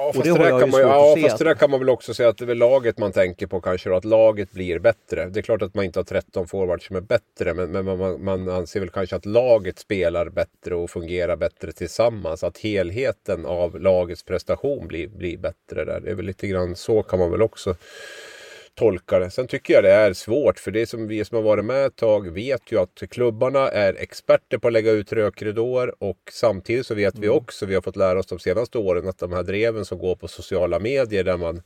Speaker 2: Ja, fast, det, det kan man, ja, fast det där kan man väl också säga att det är laget man tänker på kanske. Då, att laget blir bättre. Det är klart att man inte har 13 forwards som är bättre. Men, men man, man anser väl kanske att laget spelar bättre och fungerar bättre tillsammans. Att helheten av lagets prestation blir, blir bättre där. Det är väl lite grann så kan man väl också tolka det. Sen tycker jag det är svårt för det som vi som har varit med ett tag vet ju att klubbarna är experter på att lägga ut rökridåer och samtidigt så vet mm. vi också, vi har fått lära oss de senaste åren att de här dreven som går på sociala medier där man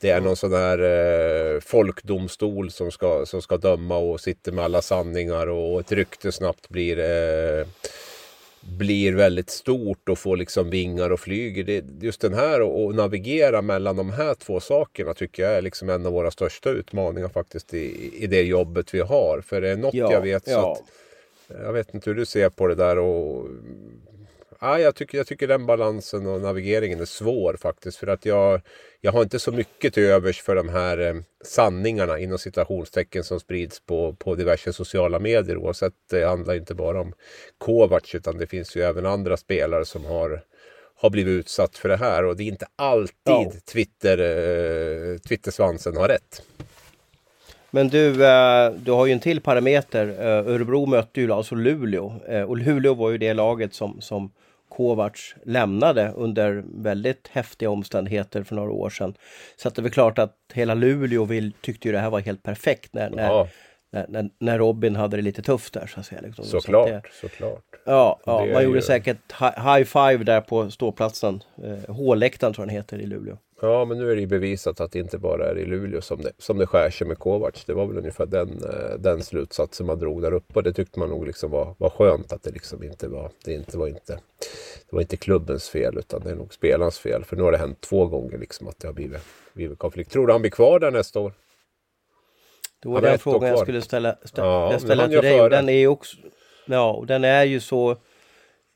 Speaker 2: det är mm. någon sån här eh, folkdomstol som ska, som ska döma och sitter med alla sanningar och ett rykte snabbt blir eh, blir väldigt stort och får liksom vingar och flyger. Det, just den här att navigera mellan de här två sakerna tycker jag är liksom en av våra största utmaningar faktiskt i, i det jobbet vi har. För det är något ja, jag vet ja. så att, Jag vet inte hur du ser på det där och ja, jag, tycker, jag tycker den balansen och navigeringen är svår faktiskt. För att jag, jag har inte så mycket till övers för de här eh, sanningarna inom citationstecken som sprids på, på diverse sociala medier. Oavsett, det handlar inte bara om Kovacs utan det finns ju även andra spelare som har har blivit utsatt för det här och det är inte alltid ja. Twitter, eh, Twittersvansen har rätt.
Speaker 1: Men du, eh, du har ju en till parameter. Eh, Örebro mötte ju alltså Luleå eh, och Luleå var ju det laget som, som Kovacs lämnade under väldigt häftiga omständigheter för några år sedan. Så att det är väl klart att hela Luleå vill, tyckte ju det här var helt perfekt när, när, när, när, Robin hade det lite tufft där så att säga. Liksom.
Speaker 2: Såklart,
Speaker 1: så det,
Speaker 2: såklart.
Speaker 1: Ja, ja man gjorde ju... säkert high five där på ståplatsen. H-läktaren tror jag den heter i Luleå.
Speaker 2: Ja, men nu är det ju bevisat att det inte bara är i Luleå som det, som det skär sig med Kovacs. Det var väl ungefär den, eh, den slutsatsen man drog där uppe och det tyckte man nog liksom var, var skönt att det liksom inte var, det inte var inte, det var inte klubbens fel utan det är nog spelarens fel. För nu har det hänt två gånger liksom att det har blivit, blivit konflikt. Tror du han blir kvar där nästa år?
Speaker 1: Det var den frågan jag skulle ställa, ställa, ja, jag ställa till dig. Den är också, ja, den är ju så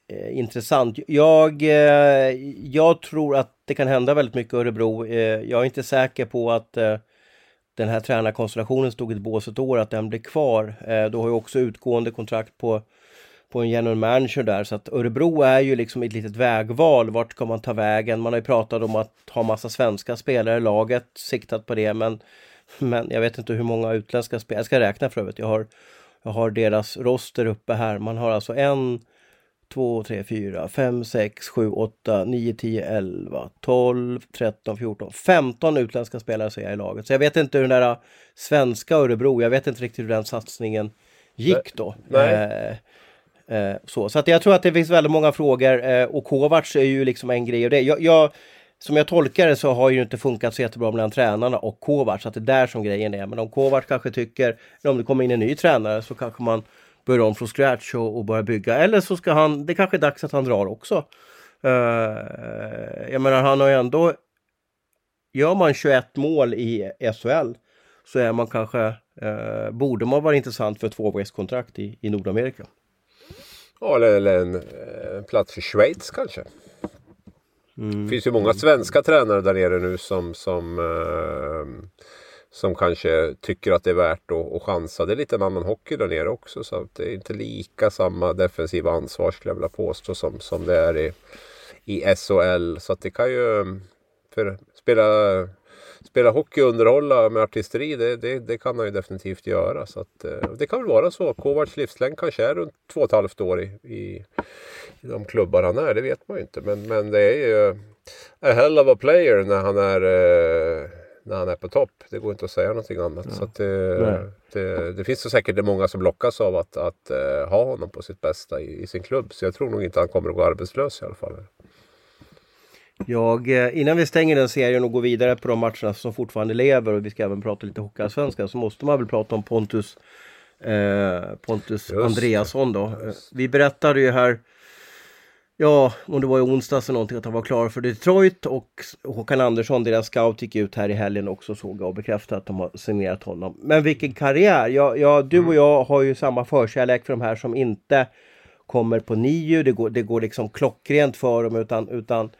Speaker 1: eh, intressant. Jag, eh, jag tror att det kan hända väldigt mycket i Örebro. Eh, jag är inte säker på att eh, den här tränarkonstellationen stod i ett bås ett år, att den blir kvar. Eh, du har ju också utgående kontrakt på, på en general manager där, så att Örebro är ju liksom ett litet vägval. Vart ska man ta vägen? Man har ju pratat om att ha massa svenska spelare i laget, siktat på det, men men jag vet inte hur många utländska spelare, jag ska räkna för övrigt. Jag har, jag har deras roster uppe här. Man har alltså en, 2, 3, 4, 5, 6, 7, 8, 9, 10, 11, 12, 13, 14, 15 utländska spelare ser jag i laget. Så jag vet inte hur den där svenska Örebro, jag vet inte riktigt hur den satsningen gick då.
Speaker 2: Nej.
Speaker 1: Eh, eh, så. så att jag tror att det finns väldigt många frågor eh, och Kovacs är ju liksom en grej. Och det. Jag, jag, som jag tolkar det så har ju inte funkat så jättebra mellan tränarna och Kovacs, så att det är där som grejen är. Men om Kovacs kanske tycker, om det kommer in en ny tränare så kanske man börjar om från scratch och, och börjar bygga. Eller så ska han, det kanske är dags att han drar också. Uh, jag menar han har ju ändå, gör man 21 mål i SHL så är man kanske, uh, borde man vara intressant för ett tvåvägskontrakt i, i Nordamerika.
Speaker 2: Ja, eller, eller en, en plats i Schweiz kanske. Mm. Det finns ju många svenska tränare där nere nu som, som, eh, som kanske tycker att det är värt att, att chansa. Det är lite en annan hockey där nere också. Så det är inte lika samma defensiva ansvar skulle jag vilja påstå som, som det är i, i SHL. Så att det kan ju för, spela, spela hockey och underhålla med artisteri. Det, det, det kan han ju definitivt göra. Så att, eh, det kan väl vara så. Kovacs livslängd kanske är runt två och ett halvt år i i de klubbar han är, det vet man ju inte. Men, men det är ju a hell of a player när han är, eh, när han är på topp. Det går inte att säga någonting annat. Ja. Så det, det, det, finns så säkert många som lockas av att, att uh, ha honom på sitt bästa i, i, sin klubb. Så jag tror nog inte han kommer att gå arbetslös i alla fall.
Speaker 1: Jag, eh, innan vi stänger den serien och går vidare på de matcherna som fortfarande lever och vi ska även prata lite Hockeyallsvenskan så måste man väl prata om Pontus eh, Pontus Andreasson då. Vi berättade ju här Ja, om det var i onsdags eller någonting att han var klar för Detroit och Håkan Andersson, deras scout, gick ut här i helgen också såg jag och bekräftade att de har signerat honom. Men vilken karriär! Ja, ja du och jag har ju samma förkärlek för de här som inte kommer på NIU. Det går, det går liksom klockrent för dem utan, utan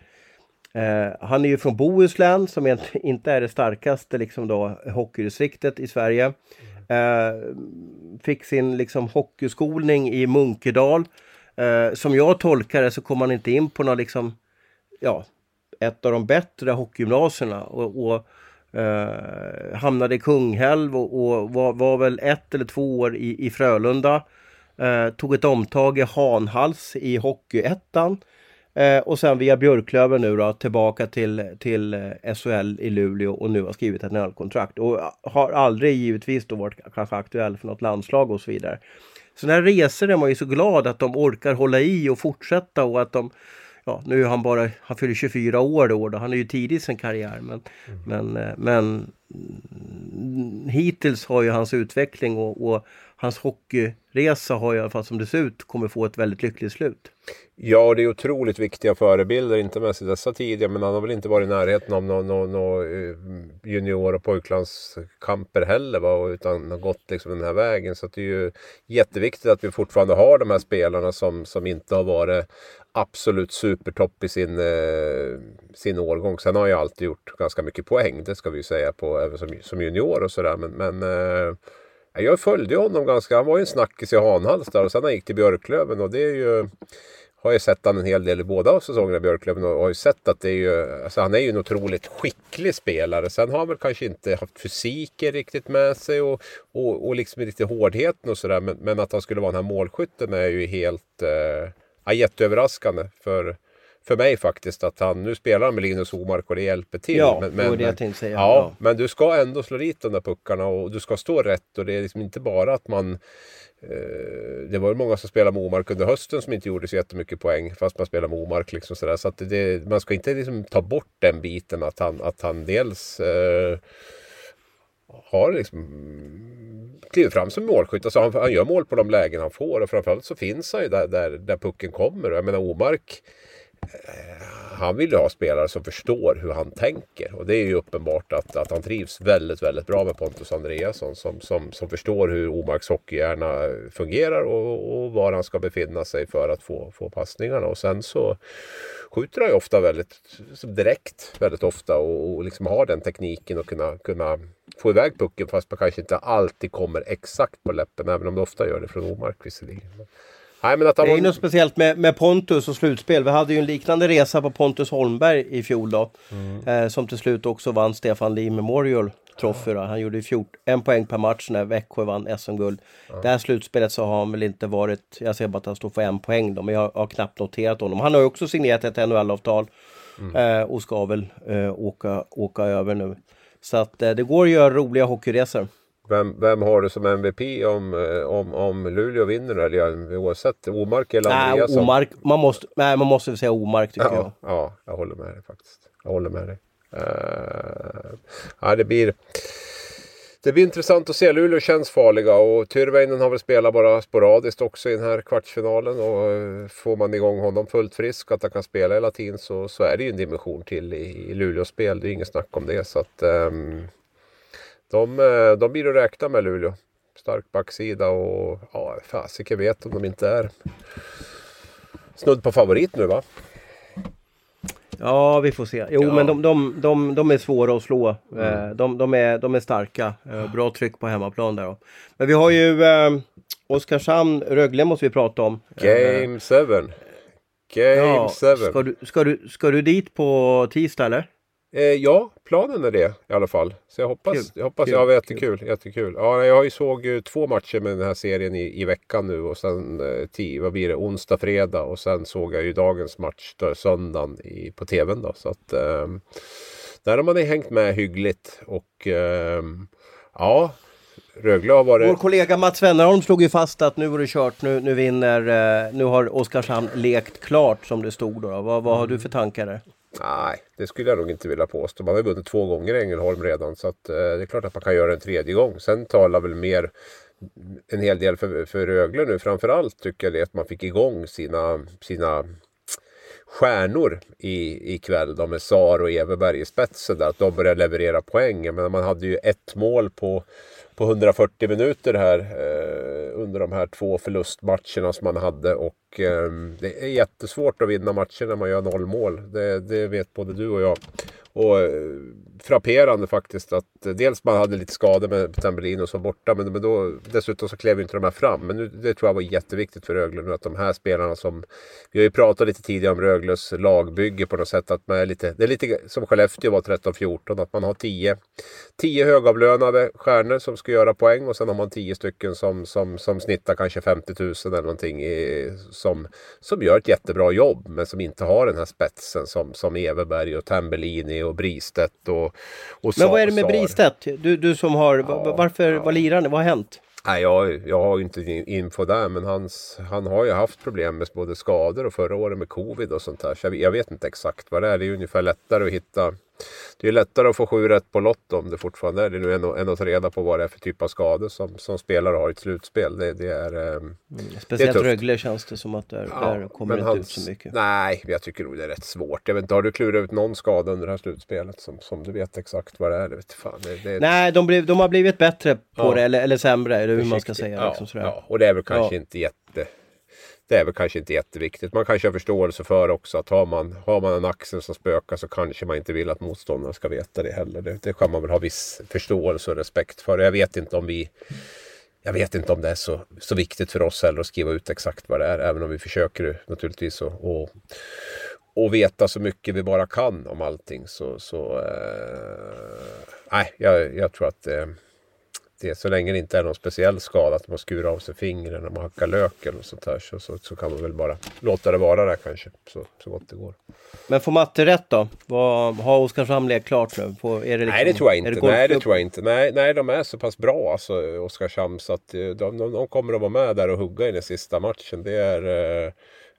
Speaker 1: eh, han är ju från Bohuslän som [laughs] inte är det starkaste liksom då, hockeydistriktet i Sverige. Eh, fick sin liksom hockeyskolning i Munkedal Eh, som jag tolkar det så kom han inte in på några liksom, ja, ett av de bättre hockeygymnasierna och, och eh, hamnade i Kungälv och, och var, var, väl ett eller två år i, i Frölunda. Eh, tog ett omtag i Hanhals i Hockeyettan. Eh, och sen via Björklöven nu då tillbaka till, till eh, SHL i Luleå och nu har skrivit ett NHL-kontrakt. Och har aldrig givetvis då varit kanske aktuell för något landslag och så vidare. Sådana här resor är man ju så glad att de orkar hålla i och fortsätta och att de Ja, nu är han bara, han fyller 24 år då, då. han är ju tidig i sin karriär men, mm. men, eh, men mm, hittills har ju hans utveckling och, och hans hockeyresa har i alla fall som det ser ut kommer få ett väldigt lyckligt slut.
Speaker 2: Ja, det är otroligt viktiga förebilder, inte mest i dessa tider, men han har väl inte varit i närheten av några no, no, eh, junior och pojklandskamper heller, va? utan har gått liksom den här vägen. Så det är ju jätteviktigt att vi fortfarande har de här spelarna som, som inte har varit absolut supertopp i sin, eh, sin årgång. Sen har han ju alltid gjort ganska mycket poäng, det ska vi ju säga, på, även som, som junior och sådär. Men, men eh, jag följde honom ganska, han var ju en snackis i Hanhals där och sen han gick till Björklöven och det är ju har ju sett han en hel del i båda säsongerna i Björklöven och har ju sett att det är ju, alltså han är ju en otroligt skicklig spelare. Sen har han väl kanske inte haft fysiken riktigt med sig och, och, och liksom lite hårdheten och sådär. Men, men, att han skulle vara den här målskytten är ju helt eh, jätteöverraskande. För för mig faktiskt att han, nu spelar han med Linus Omark och det hjälper till.
Speaker 1: Ja, men, men, det var det jag tänkte säga.
Speaker 2: Ja, ja, men du ska ändå slå dit de där puckarna och du ska stå rätt och det är liksom inte bara att man eh, det var ju många som spelade med Omark under hösten som inte gjorde så jättemycket poäng fast man spelade med Omark. Liksom. Så att det, man ska inte liksom ta bort den biten att han, att han dels eh, har liksom klivit fram som målskytt. Alltså han, han, gör mål på de lägen han får och framförallt så finns han ju där, där, där pucken kommer. Jag menar Omark Eh, han vill ju ha spelare som förstår hur han tänker. Och det är ju uppenbart att, att han trivs väldigt, väldigt bra med Pontus Andreasson som, som, som förstår hur Omarks hockeyhjärna fungerar och, och var han ska befinna sig för att få, få passningarna. Och sen så skjuter han ju ofta väldigt direkt, väldigt ofta och, och liksom har den tekniken och kunna, kunna få iväg pucken fast man kanske inte alltid kommer exakt på läppen, även om det ofta gör det från Omark visserligen.
Speaker 1: Nej, men att han det är något speciellt med, med Pontus och slutspel. Vi hade ju en liknande resa på Pontus Holmberg i fjol då. Mm. Eh, som till slut också vann Stefan Lee Memorial Trophy. Då. Han gjorde 14, en poäng per match när Växjö vann SM-guld. Ja. Det här slutspelet så har han väl inte varit, jag ser bara att han står för en poäng då, men jag har knappt noterat honom. Han har ju också signerat ett NHL-avtal mm. eh, och ska väl eh, åka, åka över nu. Så att eh, det går att göra roliga hockeyresor.
Speaker 2: Vem, vem har du som MVP om, eh, om, om Luleå vinner eller oavsett? Omark eller Andreasson?
Speaker 1: Nej, Omark, man måste, nej, man måste säga Omark tycker
Speaker 2: ja,
Speaker 1: jag.
Speaker 2: Ja, jag håller med dig faktiskt. Jag håller med dig. Uh, ja, det blir... Det blir intressant att se. Luleå känns farliga och Tyrväinen har väl spelat bara sporadiskt också i den här kvartsfinalen. Och eh, får man igång honom fullt frisk, att han kan spela hela tiden så, så är det ju en dimension till i, i Luleås spel. Det är inget snack om det. Så att, um, de, eh, de blir att räkna med Luleå. Stark backsida och ja, fasiken vet om de inte är snudd på favorit nu va?
Speaker 1: Ja, vi får se. Jo, ja. men de, de, de, de är svåra att slå. Mm. Eh, de, de, är, de är starka. Eh, bra tryck på hemmaplan där. Men vi har ju eh, Oskarshamn, Rögle måste vi prata om.
Speaker 2: Game 7. Game 7. Ja,
Speaker 1: ska, du, ska, du, ska du dit på tisdag eller?
Speaker 2: Eh, ja, planen är det i alla fall. Så jag hoppas, kul. jag hoppas, kul. ja jättekul, jättekul. Ja, jag har ju såg ju två matcher med den här serien i, i veckan nu och sen eh, tio, vad blir det, onsdag, fredag och sen såg jag ju dagens match då, söndagen i, på tvn då. Så att eh, där har man hängt med hyggligt och eh, ja, Rögle har varit...
Speaker 1: Vår kollega Mats Wennerholm slog ju fast att nu var det kört, nu, nu vinner, eh, nu har Oskarshamn lekt klart som det stod då. Vad, vad har du för tankar där?
Speaker 2: Nej, det skulle jag nog inte vilja påstå. Man har ju vunnit två gånger i Ängelholm redan. Så att, eh, det är klart att man kan göra en tredje gång. Sen talar väl mer en hel del för, för Rögle nu. Framförallt tycker jag det att man fick igång sina, sina stjärnor i, ikväll. De med Sar och Everberg i spetsen. Där, att de började leverera poäng. Men man hade ju ett mål på på 140 minuter här eh, under de här två förlustmatcherna som man hade. Och eh, det är jättesvårt att vinna matcher när man gör noll mål. Det, det vet både du och jag. Och eh, frapperande faktiskt att eh, dels man hade lite skador med Tambellino som borta men, men då dessutom så klev inte de här fram. Men nu, det tror jag var jätteviktigt för Rögle nu att de här spelarna som vi har ju pratat lite tidigare om Rögles lagbygge på något sätt att man är lite, det är lite som Skellefteå var 13-14 att man har 10 10 högavlönade stjärnor som ska göra poäng och sen har man 10 stycken som, som, som snittar kanske 50 000 eller någonting i, som, som gör ett jättebra jobb men som inte har den här spetsen som, som Everberg och Tambellini och Bristedt och, och
Speaker 1: Men vad är det med Bristedt? Du, du som har, ja, varför, ja. vad lirar Vad har hänt?
Speaker 2: Nej, jag, jag har inte info där men hans, han har ju haft problem med både skador och förra året med covid och sånt där. Så jag, jag vet inte exakt vad det är. Det är ungefär lättare att hitta det är lättare att få sju rätt på Lotto om det fortfarande är det nu än, än att ta reda på vad det är för typ av skador som, som spelare har i ett slutspel. Det, det är, eh, mm,
Speaker 1: Speciellt det är Rögle känns det som att där, ja, där kommer inte hans, ut så mycket.
Speaker 2: Nej, jag tycker nog det är rätt svårt. Jag vet inte, har du klurat ut någon skada under det här slutspelet som, som du vet exakt vad det är? Det vet fan, det, det...
Speaker 1: Nej, de, blev, de har blivit bättre på ja. det eller, eller sämre, eller hur man ska säga.
Speaker 2: Ja,
Speaker 1: liksom,
Speaker 2: ja, och det är väl kanske inte jätte det är väl kanske inte jätteviktigt. Man kanske har förståelse för också att har man, har man en axel som spökar så kanske man inte vill att motståndaren ska veta det heller. Det, det kan man väl ha viss förståelse och respekt för. Jag vet inte om vi jag vet inte om det är så, så viktigt för oss heller att skriva ut exakt vad det är. Även om vi försöker naturligtvis att och, och veta så mycket vi bara kan om allting. Så, så eh, nej, jag, jag tror att eh, det. Så länge det inte är någon speciell skada, att man skurar av sig fingret när man hackar lök eller sånt där. Så, så, så, kan man väl bara låta det vara där kanske, så, så gott det går.
Speaker 1: Men får Matte rätt då? Vad, har Oskarshamn lekt klart nu? På, är det liksom,
Speaker 2: nej, det tror jag inte. Det nej, det tror jag inte. Nej, nej, de är så pass bra alltså, Oskarshamn, så att eh, de, de, de kommer att vara med där och hugga i den sista matchen. Det är... Eh,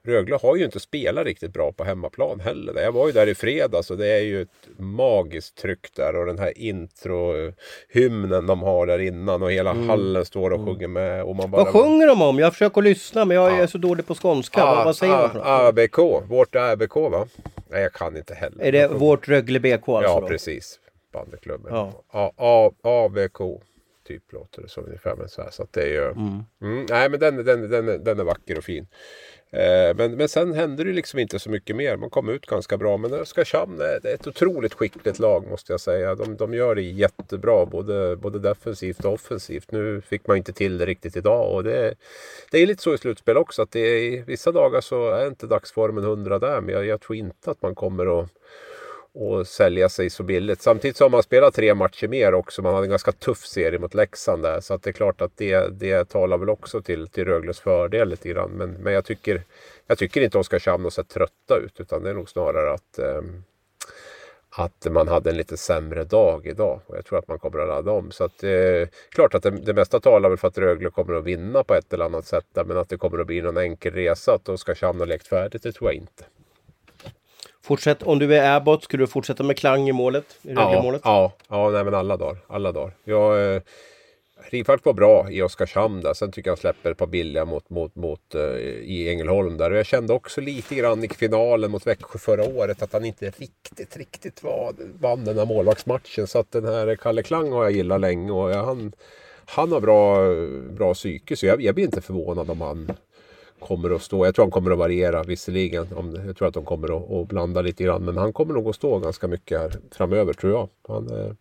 Speaker 2: Rögle har ju inte spelat riktigt bra på hemmaplan heller. Jag var ju där i fredags och det är ju ett magiskt tryck där och den här introhymnen de har där innan och hela mm. hallen står och mm. sjunger med. Och man
Speaker 1: bara, vad sjunger de om? Jag försöker lyssna men jag är så dålig på skånska. Ah, vad, vad säger
Speaker 2: ah, de? ABK, vårt ABK va? Nej jag kan inte heller.
Speaker 1: Är det vårt Rögle BK alltså?
Speaker 2: Ja då? precis. Bandyklubben. Ja. ABK typ låter det som ungefär. Men så, här, så att det är ju... Mm. Mm, nej men den, den, den, den är vacker och fin. Eh, men, men sen hände det liksom inte så mycket mer. Man kom ut ganska bra. Men Oskarshamn eh, är ett otroligt skickligt lag måste jag säga. De, de gör det jättebra både, både defensivt och offensivt. Nu fick man inte till det riktigt idag. Och det, det är lite så i slutspel också. Att det är, vissa dagar så är inte dagsformen hundra där. Men jag, jag tror inte att man kommer att och sälja sig så billigt. Samtidigt så har man spelat tre matcher mer också. Man hade en ganska tuff serie mot Leksand där. Så att det är klart att det, det talar väl också till, till Rögles fördel lite grann. Men, men jag, tycker, jag tycker inte Oskarshamn har sett trötta ut. Utan det är nog snarare att, eh, att man hade en lite sämre dag idag. Och jag tror att man kommer att ladda om. Så att eh, klart att det, det mesta talar väl för att Rögle kommer att vinna på ett eller annat sätt. Där, men att det kommer att bli någon enkel resa. Att Oskarshamn har lekt färdigt, det tror jag inte.
Speaker 1: Fortsätt, om du är Abbott, skulle du fortsätta med Klang i målet? I
Speaker 2: ja, ja, ja, nej men alla dagar. Alla dagar. Jag, eh, Rifalk var bra i Oskarshamn där. Sen tycker jag han släpper ett par billiga mot, mot, mot uh, i Ängelholm där. Och jag kände också lite grann i finalen mot Växjö förra året att han inte riktigt, riktigt var, vann den här målvaktsmatchen. Så att den här Kalle Klang har jag gillat länge och jag, han, han har bra, bra psyke. Så jag, jag blir inte förvånad om han kommer att stå. Jag tror han kommer att variera visserligen. Om, jag tror att de kommer att, att blanda lite grann. Men han kommer nog att stå ganska mycket här framöver tror jag. Han, eh,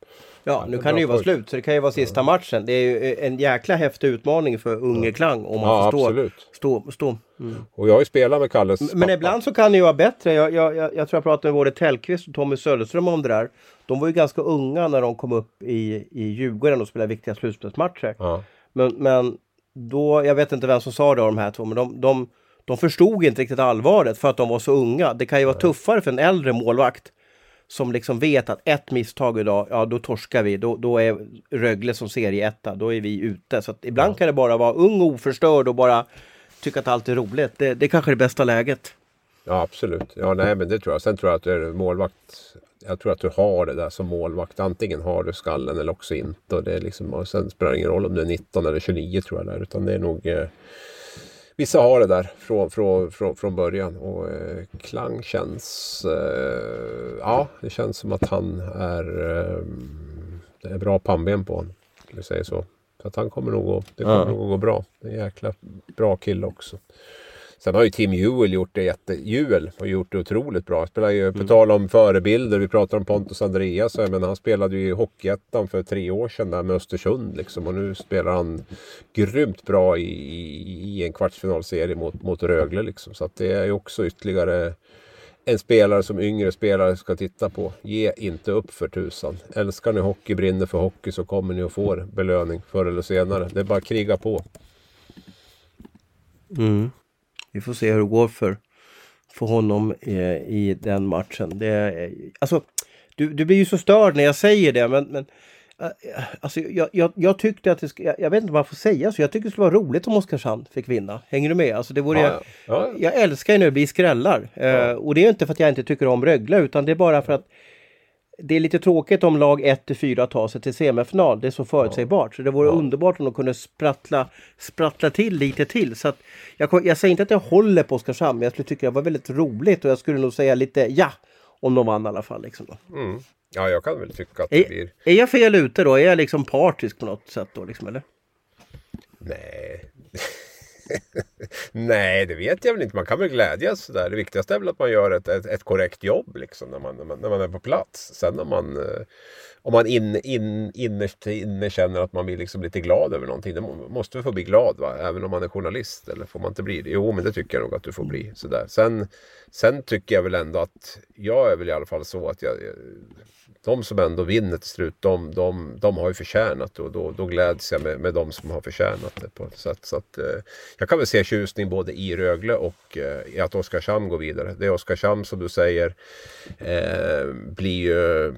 Speaker 1: ja, nu kan det ju vara slut. Så det kan ju vara sista matchen. Det är ju en jäkla häftig utmaning för unge Klang. Om man
Speaker 2: ja,
Speaker 1: får stå.
Speaker 2: absolut.
Speaker 1: stå, stå. Mm.
Speaker 2: Och jag har ju spelat med Kalles
Speaker 1: Men
Speaker 2: pappa.
Speaker 1: ibland så kan det ju vara bättre. Jag, jag, jag, jag tror jag pratade med både Tellqvist och Tommy Söderström om det där. De var ju ganska unga när de kom upp i, i Djurgården och spelade viktiga slutspelsmatcher.
Speaker 2: Ja.
Speaker 1: Men, men då, jag vet inte vem som sa det av de här två, men de, de, de förstod inte riktigt allvaret för att de var så unga. Det kan ju vara tuffare för en äldre målvakt som liksom vet att ett misstag idag, ja då torskar vi. Då, då är Rögle som serieetta, då är vi ute. Så att ibland kan det bara vara ung och oförstörd och bara tycka att allt är roligt. Det, det är kanske det bästa läget.
Speaker 2: Ja absolut. Ja nej men det tror jag. Sen tror jag att är målvakt. Jag tror att du har det där som målvakt. Antingen har du skallen eller också inte. Och det är liksom, och sen spelar det ingen roll om du är 19 eller 29 tror jag. Där, utan det är nog eh, Vissa har det där från, från, från, från början och eh, Klang känns... Eh, ja, det känns som att han är... Eh, det är bra pannben på honom. Skulle säga så. Så att han kommer nog att, det kommer
Speaker 1: Ja.
Speaker 2: nog att gå bra. Det är en jäkla bra kille också. Sen har ju Tim Juel gjort det jätte... Juel har gjort det otroligt bra. Spelar ju, på tal om förebilder, vi pratar om Pontus Andreas. Menar, han spelade ju i Hockeyettan för tre år sedan där med Östersund liksom. Och nu spelar han grymt bra i, i, en kvartsfinalserie mot, mot Rögle liksom. Så det är ju också ytterligare en spelare som yngre spelare ska titta på. Ge inte upp för tusan. Älskar ni hockey, brinner för hockey så kommer ni att få belöning förr eller senare. Det är bara att kriga på.
Speaker 1: Mm. Vi får se hur det går för, för honom eh, i den matchen. Det, alltså, du, du blir ju så störd när jag säger det men, men eh, Alltså jag, jag, jag tyckte att det ska, jag, jag vet inte vad jag får säga så jag tycker det skulle vara roligt om Oskarshamn fick vinna. Hänger du med? Alltså det vore,
Speaker 2: Ja, ja. Ja.
Speaker 1: Jag älskar ju när det blir skrällar. Eh, och det är inte för att jag inte tycker om Rögle utan det är bara för att det är lite tråkigt om lag 1-4 tar sig till semifinal. Det är så förutsägbart. Så det vore underbart om de kunde sprattla, sprattla till lite till. Så att jag, jag säger inte att jag håller på Oskarshamn, men jag skulle tycka det var väldigt roligt och jag skulle nog säga lite ja om de vann i alla fall. Liksom då.
Speaker 2: Mm. Ja, jag kan väl tycka att det blir...
Speaker 1: Är, är jag fel ute då? Är jag liksom partisk på något sätt då? Liksom, eller?
Speaker 2: Nej. [laughs] [laughs] Nej, det vet jag väl inte. Man kan väl glädjas sådär. Det viktigaste är väl att man gör ett, ett, ett korrekt jobb liksom, när, man, när, man, när man är på plats. Sen om man, eh, om man in, in, innerst inne känner att man blir liksom lite glad över någonting. Det måste väl få bli glad, va? även om man är journalist. Eller får man inte bli det? Jo, men det tycker jag nog att du får bli. Sådär. Sen, sen tycker jag väl ändå att jag är väl i alla fall så att jag, de som ändå vinner till slut, de, de, de har ju förtjänat det och då, då gläds jag med, med de som har förtjänat det på ett sätt. Så att, eh, jag kan väl se tjusning både i Rögle och eh, i att Oskarshamn går vidare. Det är Oskarshamn som du säger eh, blir ju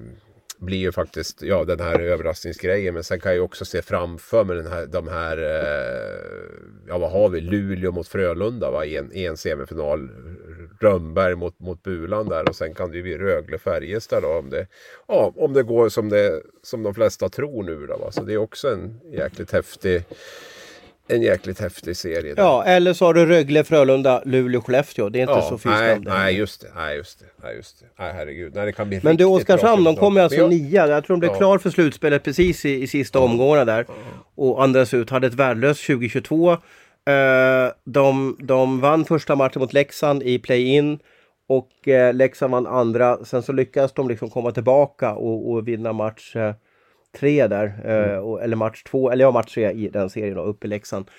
Speaker 2: blir ju faktiskt ja, den här överraskningsgrejen. Men sen kan jag ju också se framför mig den här, de här, eh, ja vad har vi, Luleå mot Frölunda va? I, en, i en semifinal. Rönnberg mot, mot Bulan där och sen kan det ju bli Rögle-Färjestad då om det, ja, om det går som, det, som de flesta tror nu då. Va? Så det är också en jäkligt häftig, en jäkligt häftig serie. där.
Speaker 1: Ja, eller så har du Rögle, Frölunda, Luleå, Skellefteå. Det är inte så fy
Speaker 2: nej, nej, just det. Nej, just det. Nej, just det. Nej, herregud. Nej, det kan bli
Speaker 1: Men du Oskarshamn, de kommer alltså
Speaker 2: jag-
Speaker 1: nia. Jag tror de blev
Speaker 2: Ja.
Speaker 1: klar för slutspelet precis i, i sista omgångarna där. Och andras ut hade ett värdelöst 2022. Eh, de, de vann första matchen mot Leksand i play-in. Och eh, Leksand vann andra. Sen så lyckades de liksom komma tillbaka och, och vinna match eh, tre där. Eh, och, eller match två, eller ja match tre i den serien då, uppe i Leksand.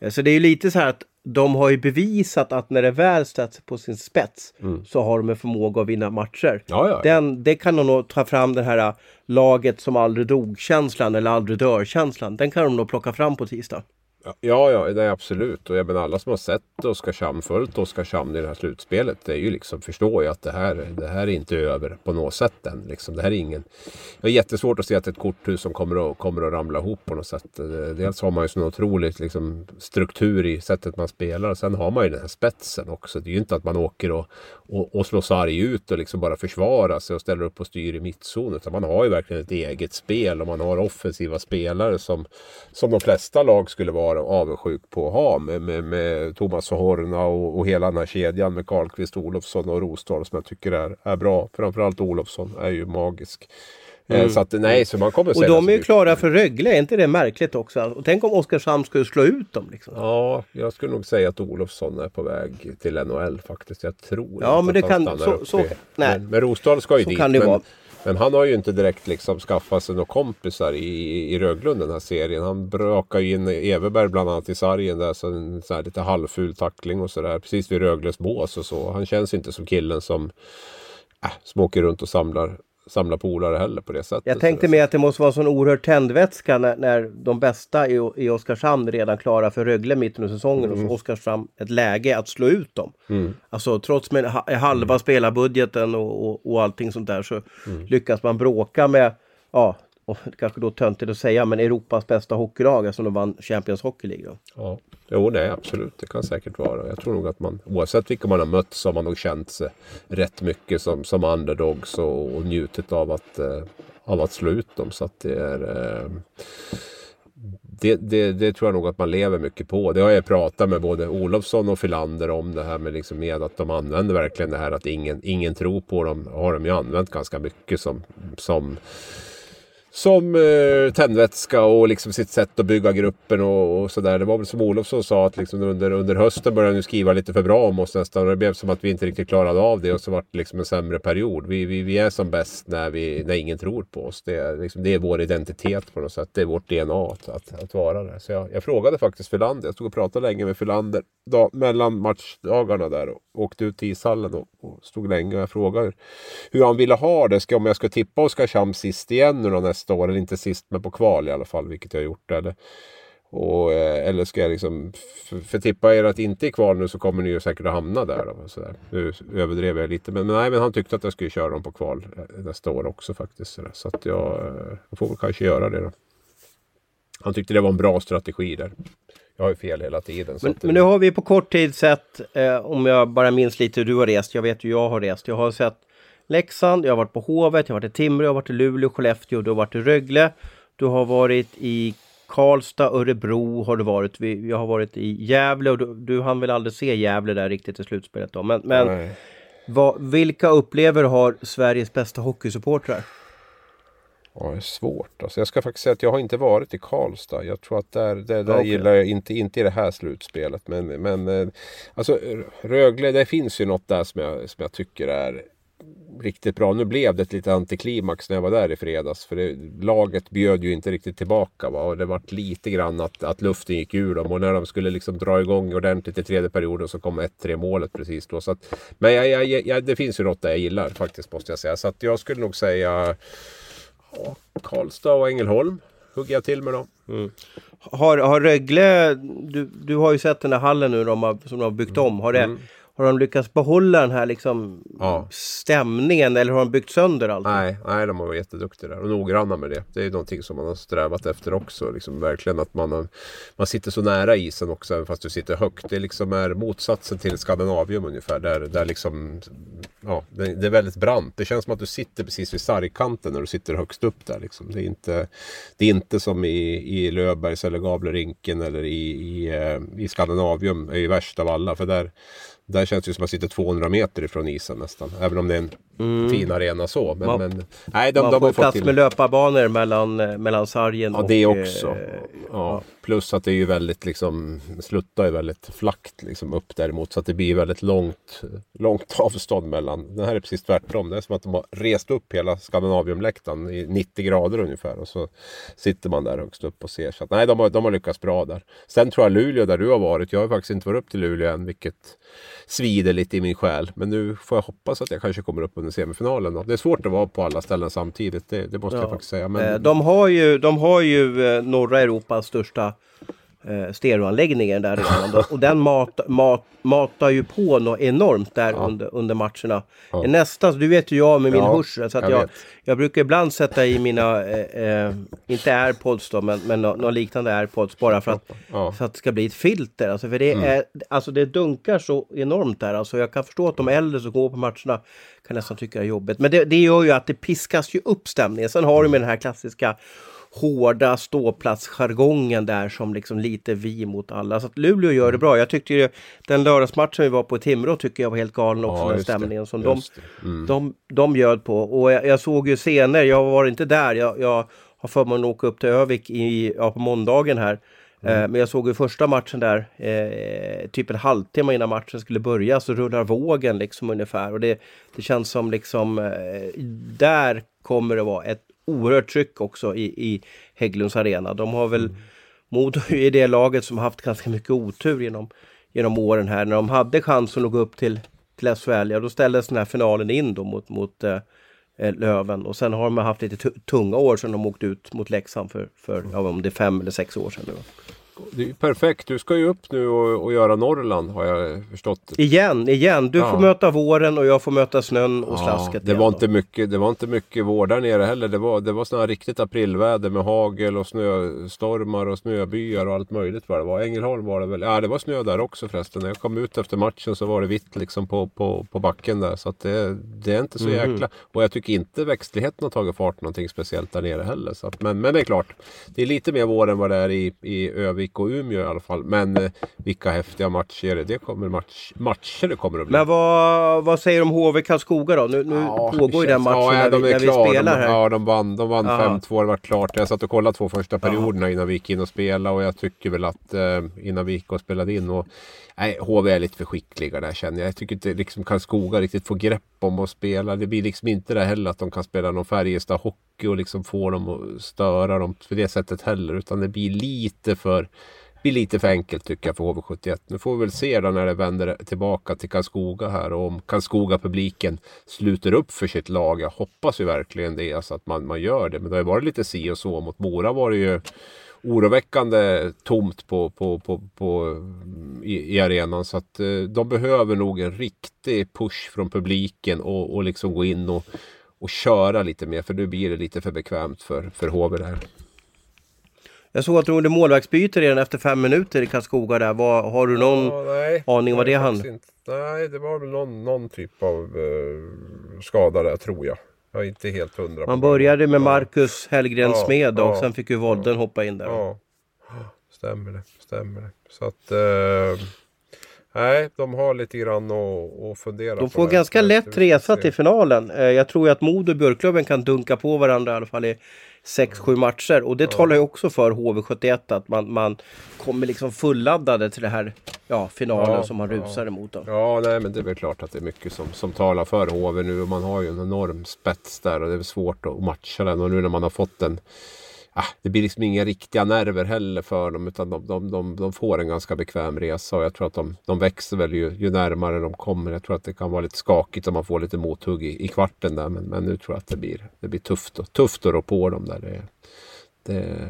Speaker 1: Eh, Så det är ju lite så här att de har ju bevisat att när det väl sätts på sin spets så har de en förmåga att vinna matcher.
Speaker 2: Mm. Ja, ja.
Speaker 1: Den, det kan de nog ta fram den här äh, laget som aldrig dog-känslan eller aldrig dör-känslan. Den kan de nog plocka fram på tisdag.
Speaker 2: Ja, ja, nej, absolut. Och jag menar alla som har sett Oskarshamn, följt Oskarshamn i det här slutspelet, det är ju liksom, förstår ju att det här, det här är inte över på något sätt än. Liksom. Det här är ingen... Det är jättesvårt att se att ett korthus som kommer att, kommer att ramla ihop på något sätt. Eh, dels har man ju sån otrolig liksom, struktur i sättet man spelar. och Sen har man ju den här spetsen också. Det är ju inte att man åker och, och, och slår sarg ut och liksom bara försvarar sig och ställer upp och styr i mittzon. Utan man har ju verkligen ett eget spel och man har offensiva spelare som, som de flesta lag skulle vara avundsjuk på att ha med, med, med Thomas och Horna och, och hela den här kedjan med Karlqvist, Olofsson och Rosdahl som jag tycker är, är bra. Framförallt Olofsson är ju magisk. Eh, Så att nej, så man kommer
Speaker 1: Och de är ju klara för Rögle, är inte det märkligt också? Och tänk om Oskarshamn skulle slå ut dem liksom.
Speaker 2: Ja, jag skulle nog säga att Olofsson är på väg till NHL faktiskt. Jag tror
Speaker 1: Ja, men det kan- så- så- nej.
Speaker 2: Men, men Rosdahl ska ju
Speaker 1: Så
Speaker 2: dit.
Speaker 1: kan det
Speaker 2: men,
Speaker 1: vara
Speaker 2: men han har ju inte direkt liksom skaffat sig några kompisar i, i Röglund den här serien. Han brakar ju in Everberg bland annat i sargen där. Så en så här lite halvful tackling och sådär. Precis vid Rögles bås och så. Han känns inte som killen som, äh, som åker runt och samlar samla polare heller på det sättet.
Speaker 1: Jag tänkte mig att det måste vara en sån oerhörd tändvätska när, när de bästa i, i Oskarshamn redan klara för Rögle mitten av säsongen och så Oskarshamn ett läge att slå ut dem. Alltså trots med ha- halva spelarbudgeten och, och, och allting sånt där så lyckas man bråka med, ja, och kanske då töntigt att säga, men Europas bästa hockeylag eftersom de vann Champions Hockey League. Då.
Speaker 2: Ja, jo nej absolut. Det kan säkert vara. Jag tror nog att man oavsett vilka man har mött så har man nog känt sig rätt mycket som, som underdogs och, och njutit av att, eh, av att slå ut dem. Så att det är... Eh, det, det, det tror jag nog att man lever mycket på. Det har jag pratat med både Olofsson och Filander om det här med, liksom med att de använder verkligen det här att ingen, ingen tror på dem. Har de ju använt ganska mycket som, som som eh, tändvätska och liksom sitt sätt att bygga gruppen och, och sådär. Det var väl som Olofsson sa att liksom under, under hösten började han skriva lite för bra om oss nästan. Och det blev som att vi inte riktigt klarade av det och så var det liksom en sämre period. Vi, vi, vi är som bäst när, vi, när ingen tror på oss. Det är, liksom, det är vår identitet på något sätt. Det är vårt DNA att, att, att vara det. Så jag, jag frågade faktiskt Filander. Jag stod och pratade länge med Filander dag, mellan matchdagarna där och åkte ut till ishallen och, och stod länge. Och jag frågade hur, han ville ha det. Ska, om jag ska tippa Oskarshamn sist igen nu då nästa år. Eller inte sist men på kval i alla fall. Vilket jag har gjort. Eller, och, eh, eller ska jag liksom, för, för tippa er att inte i kval nu så kommer ni ju säkert att hamna där. Då, så där. Nu överdrev jag lite. Men, men nej, men han tyckte att jag skulle köra dem på kval eh, nästa år också faktiskt. Så, där. så att jag, eh, jag får väl kanske göra det då. Han tyckte det var en bra strategi där. Jag har ju fel hela tiden.
Speaker 1: Men, men nu har vi på kort tid sett, eh, om jag bara minns lite hur du har rest, jag vet hur jag har rest. Jag har sett Leksand, jag har varit på Hovet, jag har varit i Timrå, jag har varit i Luleå, Skellefteå, du har varit i Rögle. Du har varit i Karlstad, Örebro har du varit. Vi- Jag har varit i Gävle och du, du hann väl aldrig se Gävle där riktigt i slutspelet då. Men, men vad, vilka upplever har Sveriges bästa hockeysupportrar?
Speaker 2: Ja, det är svårt. Alltså, jag ska faktiskt säga att jag har inte varit i Karlstad. Jag tror att där, där, där
Speaker 1: Okej.
Speaker 2: gillar jag inte, inte i det här slutspelet. Men, men eh, alltså Rögle, det finns ju något där som jag, som jag tycker är riktigt bra. Nu blev det ett lite antiklimax när jag var där i fredags. För det, laget bjöd ju inte riktigt tillbaka. Va? Och det var lite grann att, att luften gick ur dem. Och när de skulle liksom dra igång ordentligt i tredje perioden så kom 1-3 målet precis då. Så att, men jag, jag, jag, det finns ju något där jag gillar faktiskt måste jag säga. Så att jag skulle nog säga Karlstad och Ängelholm hugger jag till med då.
Speaker 1: Har, har Rögle, du, du har ju sett den här hallen nu de har, som de har byggt om. Har, det, har de lyckats behålla den här liksom.
Speaker 2: Ja.
Speaker 1: stämningen eller har de byggt sönder allt?
Speaker 2: Nej, nej, de har varit jätteduktiga där och noggranna med det. Det är ju någonting som man har strävat efter också. Liksom verkligen att man, har, man sitter så nära isen också även fast du sitter högt. Det liksom är motsatsen till Skandinavium ungefär. Där, där liksom, ja, det, det är väldigt brant. Det känns som att du sitter precis vid sargkanten när du sitter högst upp där. Liksom. Det, är inte, det är inte som i, i Löfbergs eller Gavlerinken eller i, i, eh, i Skandinavium. är ju värst av alla. För där, där känns det som att man sitter 200 meter ifrån isen nästan. Även om det är en fin arena så. Men,
Speaker 1: Man-
Speaker 2: men, nej, de,
Speaker 1: Man
Speaker 2: de
Speaker 1: får plats
Speaker 2: till...
Speaker 1: med löparbanor mellan, eh, mellan sargen
Speaker 2: Ja,
Speaker 1: och...
Speaker 2: det också.
Speaker 1: eh,
Speaker 2: Ja. Plus att det är ju väldigt liksom, sluttar ju väldigt flackt liksom upp däremot. Så att det blir väldigt långt, långt avstånd mellan. Den här är precis tvärtom. Det är som att de har rest upp hela Skandinaviumläktaren i 90 grader ungefär. Och så sitter man där högst upp och ser. Så att, nej, de har, de har lyckats bra där. Sen tror jag Luleå där du har varit. Jag har faktiskt inte varit upp till Luleå än. Vilket svider lite i min själ. Men nu får jag hoppas att jag kanske kommer upp under semifinalen. Då. Det är svårt att vara på alla ställen samtidigt. Det, det måste ja. jag faktiskt säga. Men...
Speaker 1: Eh, de har ju, de har ju eh, norra Europas största eh, stereoanläggningen där redan. och den mat, mat, matar ju på något enormt där ja. under, under matcherna. Ja. Nästan, du vet ju jag med min ja, hörsel. Så att jag, jag, jag, brukar ibland sätta i mina, eh, eh, inte airpods då, men, men något liknande airpods bara för att, ja. för att det ska bli ett filter. Alltså, för det, mm. är, alltså, det dunkar så enormt där. Alltså, jag kan förstå att de äldre som går på matcherna kan nästan tycka det är jobbigt. Men det, det gör ju att det piskas ju upp stämningen. Sen har du med den här klassiska hårda ståplatsjargongen där som liksom lite vi mot alla. Så att Luleå gör det bra. Jag tyckte ju den lördagsmatchen vi var på i Timrå tycker jag var helt galen också. Ja, den stämningen som de, mm. de, de bjöd på. Och jag, jag, såg ju scener, jag var inte där. Jag, jag har förmånen att åka upp till Övik i, ja, på måndagen här. Mm. Eh, men jag såg ju första matchen där, eh, typ en halvtimme innan matchen skulle börja så rullar vågen liksom ungefär. Och det, det känns som liksom, eh, där kommer det vara ett oerhört tryck också i, i Hägglunds arena. De har väl, mm. Modo [laughs] i det laget som haft ganska mycket otur genom, genom åren här. När de hade chansen att gå upp till, till SHL, ja då ställdes den här finalen in då mot, mot eh, eh Löven. Och sen har de haft lite tunga år sedan de åkte ut mot Leksand för, för ja, om det är fem eller sex år sedan. Nu.
Speaker 2: Det är perfekt. Du ska ju upp nu och, och göra Norrland har jag förstått.
Speaker 1: Igen, igen. Du ja. får möta våren och jag får möta snön och slasket.
Speaker 2: det, var inte mycket, det var inte mycket vår där nere heller. Det var, det var sådana riktigt aprilväder med hagel och snöstormar och snöbyar och allt möjligt vad det var. Ängelholm var det väl. Ja, det var snö där också förresten. När jag kom ut efter matchen så var det vitt liksom på, på, på backen där. Så det, det är inte så mm. jäkla... Och jag tycker inte växtligheten har tagit fart någonting speciellt där nere heller. Så att, men, men det är klart. Det är lite mer vår än vad det är i, i Övik BIK och Umeå i alla fall. Men eh, vilka häftiga matcher det kommer match, matcher det kommer att bli.
Speaker 1: Men vad, vad säger du om HV Karlskoga då? Nu, nu ja, pågår ju den matchen ja, när, vi, när vi spelar
Speaker 2: de,
Speaker 1: här.
Speaker 2: Ja, de vann, de vann 5-2. Det var klart. Jag satt och kollade två första perioderna ja. innan vi gick in och spelade och jag tycker väl att eh, innan vi gick och spelade in och Nej, HV är lite för skickliga där känner jag. Jag tycker inte liksom Karlskoga riktigt får grepp om att spela. Det blir liksom inte det heller att de kan spela någon Färjestad hockey och liksom få dem att störa dem på det sättet heller. Utan det blir lite för blir lite för enkelt tycker jag för HV71. Nu får vi väl se då när det vänder tillbaka till Karlskoga här och om Karlskoga-publiken sluter upp för sitt lag. Jag hoppas ju verkligen det, alltså att man, man gör det. Men det har ju varit lite si och så. Mot Mora var det ju oroväckande tomt på, på, på, på i, i, arenan. Så att eh, de behöver nog en riktig push från publiken och, och liksom gå in och, och köra lite mer. För nu blir det lite för bekvämt för, för HV där.
Speaker 1: Jag såg att du gjorde målvaktsbyte redan efter fem minuter i Karlskoga där. Var, har du någon ja, nej, aning vad det handlar
Speaker 2: Nej, det var väl någon, någon typ av uh, skada där tror jag. Jag är inte helt hundra.
Speaker 1: Man började med Marcus Hellgren ja, Smed och ja, sen fick ju Volden ja, hoppa in där.
Speaker 2: Ja, stämmer det. Stämmer det. Så att... Uh, nej, de har lite grann att, att fundera
Speaker 1: på. De får ganska lätt resa till finalen. Uh, jag tror ju att Modo och Björklöven kan dunka på varandra i alla fall i 6-7 matcher. Och det ja. talar ju också för HV71 att man, man kommer liksom fulladdade till det här ja, finalen ja, som man rusar
Speaker 2: ja.
Speaker 1: emot. Då.
Speaker 2: Ja, nej men det är väl klart att det är mycket som, som talar för HV nu. Och man har ju en enorm spets där och det är svårt att matcha den. Och nu när man har fått en ah, det blir liksom inga riktiga nerver heller för dem utan de, de, de, de får en ganska bekväm resa och jag tror att de, de växer väl ju, ju närmare de kommer. Jag tror att det kan vara lite skakigt om man får lite mothugg i, i kvarten där men, men nu tror jag att det blir, det blir tufft, och, tufft att rå på dem där. Det, det,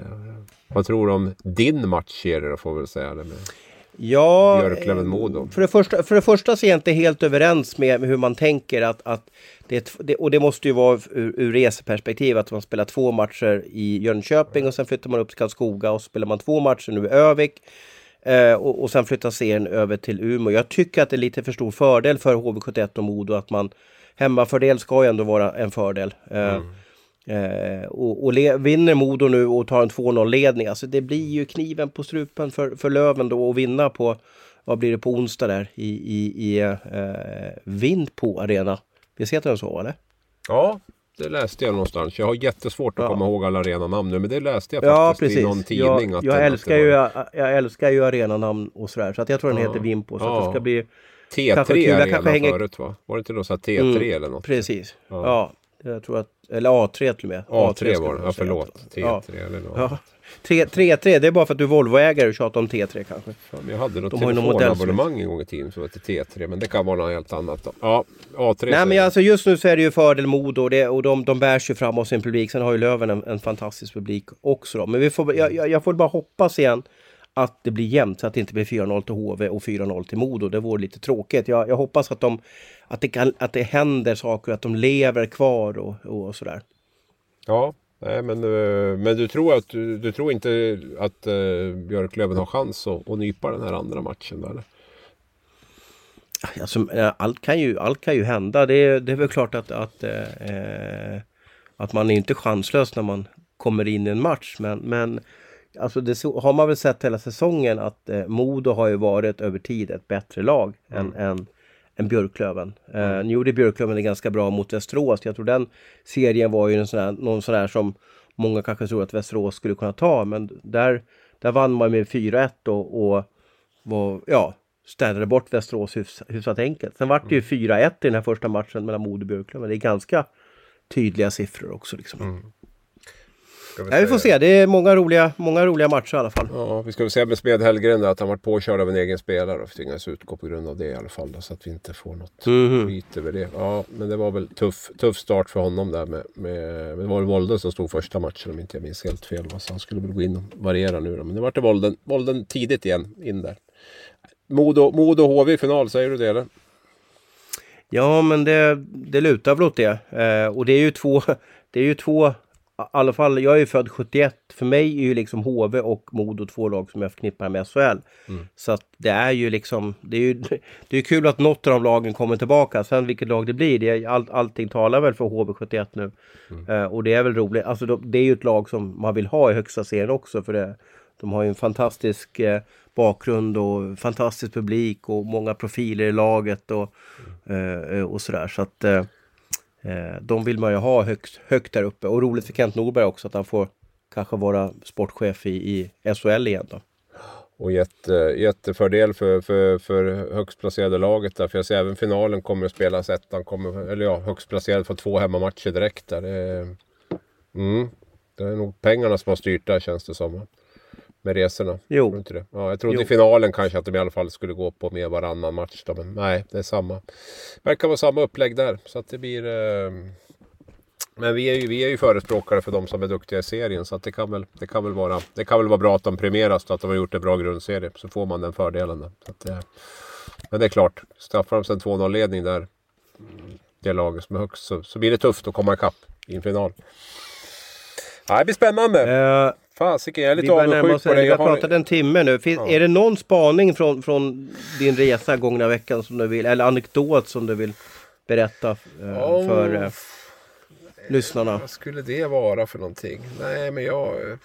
Speaker 2: vad tror du om din match, då får vi väl säga? Det med
Speaker 1: ja, För det, första, för det första så är jag inte helt överens med, med hur man tänker att, att det, det, och det måste ju vara ur, ur reseperspektiv att man spelar två matcher i Jönköping och sen flyttar man upp till Karlskoga och så spelar man två matcher nu i Övik. Eh, och, och sen flyttar serien över till Umeå. Jag tycker att det är lite för stor fördel för HV71 och Modo att man hemmafördel ska ju ändå vara en fördel. Eh, mm. Eh, och, och vinner Modo nu och tar en 2-0 ledning, alltså det blir ju kniven på strupen för, för Löven då att vinna på, vad blir det på onsdag där i, i, i eh, Vind på Arena. Visst heter den så eller?
Speaker 2: Ja, det läste jag någonstans. Jag har jättesvårt att ja. komma ihåg alla arenanamn nu, men det läste jag ja, faktiskt precis. i någon tidning.
Speaker 1: Jag, jag älskar, ju, jag, jag, älskar ju arenanamn och sådär, så att jag tror den ja. heter Vimpo. Så ja. det ska bli
Speaker 2: T3
Speaker 1: Kanske
Speaker 2: arena
Speaker 1: kanske hänger-
Speaker 2: förut va? Var det inte någon sån här T3
Speaker 1: Mm,
Speaker 2: eller något?
Speaker 1: Precis.
Speaker 2: Ja.
Speaker 1: Ja. jag tror att, eller A3 till och med.
Speaker 2: A3
Speaker 1: skulle
Speaker 2: var
Speaker 1: jag
Speaker 2: det, ja förlåt. T3
Speaker 1: Ja.
Speaker 2: eller något.
Speaker 1: Ja. 3, 3, det är bara för att du är Volvoägare och tjatar om T3 kanske.
Speaker 2: Ja, jag hade något telefonabonnemang en gång i tiden som hette T3 men det kan vara något helt annat då. Ja, A3
Speaker 1: Nej men alltså just nu så är det ju fördel Modo och, det, och de, de bärs ju fram av sin publik. Sen har ju Löven en, en fantastisk publik också då. Men vi får, jag, jag, jag får bara hoppas igen att det blir jämnt så att det inte blir 4-0 till HV och 4-0 till Modo. Det vore lite tråkigt. Jag, jag hoppas att, de, att, det kan, att det händer saker, att de lever kvar och, och sådär.
Speaker 2: Ja, nej, men, eh, men du tror att du, du tror inte att uh, Björklöven har chans att, att nypa den här andra matchen? Eller?
Speaker 1: Alltså, eh, allt, kan ju, allt kan ju hända. Det, det är väl klart att, att, eh, att man är inte chanslös när man kommer in i en match. Men, men alltså det har man väl sett hela säsongen att eh, Modo har ju varit över tid ett bättre lag än, än, än Björklöven. Eh, nu gjorde Björklöven det ganska bra mot Västerås. Jag tror den serien var ju en sån här, någon sån här som många kanske tror att Västerås skulle kunna ta. Men där, där vann man med 4-1 och, och var, ja, städade bort Västerås hyfs, hyfsat enkelt. Sen vart det ju 4-1 i den här första matchen mellan Modo och Björklöven. Det är ganska tydliga siffror också. Liksom.
Speaker 2: Ska
Speaker 1: Ja, vi får se. Det är många roliga, många roliga matcher i alla fall.
Speaker 2: Ja, vi ska väl säga med Smed Hellgren att han varit påkörd av en egen spelare och tvingades utgå på grund av det i alla fall. Då, så att vi inte får något
Speaker 1: Mhm.
Speaker 2: skit över det. Ja, men det var väl tuff, tuff start för honom där med, med men det var det Volden som stod första matchen om inte jag minns helt fel. Va? Så han skulle väl gå in och variera nu då. Men det vart det Volden, Volden tidigt igen in där. Modo, Modo HV i final, säger du det eller?
Speaker 1: Ja, men det, det lutar väl åt det. Eh, och det är ju två, [laughs] det är ju två, alla fall, jag är ju född 71. För mig är ju liksom HV och Modo två lag som jag förknippar med SHL. Så att det är ju liksom, det är ju [laughs] det är kul att något av de lagen kommer tillbaka. Sen vilket lag det blir, det är, all, allting talar väl för HV71 nu. Eh, och det är väl roligt, alltså de, det är ju ett lag som man vill ha i högsta serien också. För det, de har ju en fantastisk eh, bakgrund och fantastisk publik och många profiler i laget och, eh, och sådär. Så att eh, eh, de vill man ju ha högt, högt där uppe. Och roligt för Kent Norberg också att han får kanske vara sportchef i, i SHL igen då.
Speaker 2: Och jätte, jättefördel för, för, för högst placerade laget där. För jag ser även finalen kommer att spelas ettan. Kommer, eller ja, högst placerad får två hemmamatcher direkt där. Det mm, det är nog pengarna som har styrt där känns det som. Med resorna.
Speaker 1: Jo.
Speaker 2: Inte det? Ja, jag trodde
Speaker 1: Jo.
Speaker 2: i finalen kanske att de i alla fall skulle gå på med varannan match. Då, men nej, det är samma. Verkar vara samma upplägg där. Så att det blir... Eh, men vi är, ju, vi är ju förespråkare för de som är duktiga i serien. Så att det, kan väl, det, kan väl vara, det kan väl vara bra att de premieras. Då, att de har gjort en bra grundserie. Så får man den fördelen. Så att, eh, men det är klart, straffar de sen 2-0 ledning där. Det laget som är högst. Så, så blir det tufft att komma ikapp i en final. Ja, det blir spännande.
Speaker 1: Eh,
Speaker 2: Fasiken, jag är lite avundsjuk på dig.
Speaker 1: vi har
Speaker 2: Jag
Speaker 1: pratat en timme nu. Finns,
Speaker 2: Ja.
Speaker 1: Är det någon spaning från, från din resa gångna veckan som du vill, eller anekdot som du vill berätta eh,
Speaker 2: Åh,
Speaker 1: för eh, lyssnarna?
Speaker 2: Vad skulle det vara för någonting? Nej, men jag... eh,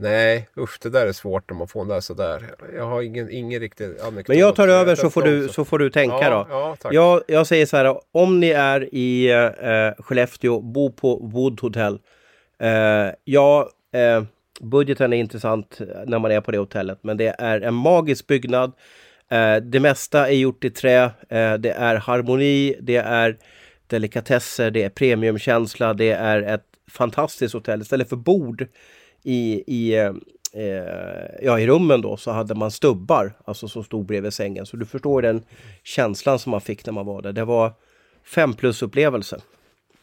Speaker 2: Nej, usch det där är svårt om man får den där sådär. Jag har ingen, ingen riktig anekdot.
Speaker 1: Men jag tar över så får, du, så får du tänka
Speaker 2: ja,
Speaker 1: då.
Speaker 2: Ja, tack.
Speaker 1: Jag, jag säger så här, om ni är i eh, Skellefteå, bo på Wood Hotel. Eh, ja, eh, budgeten är intressant eh, när man är på det hotellet, men det är en magisk byggnad. Eh, det mesta är gjort i trä. Eh, det är harmoni, det är delikatesser, det är premiumkänsla, det är ett fantastiskt hotell. Istället för bord i, i, eh, eh ja, i rummen då så hade man stubbar, alltså som stod bredvid sängen. Så du förstår den känslan som man fick när man var där. Det var fem plus upplevelse.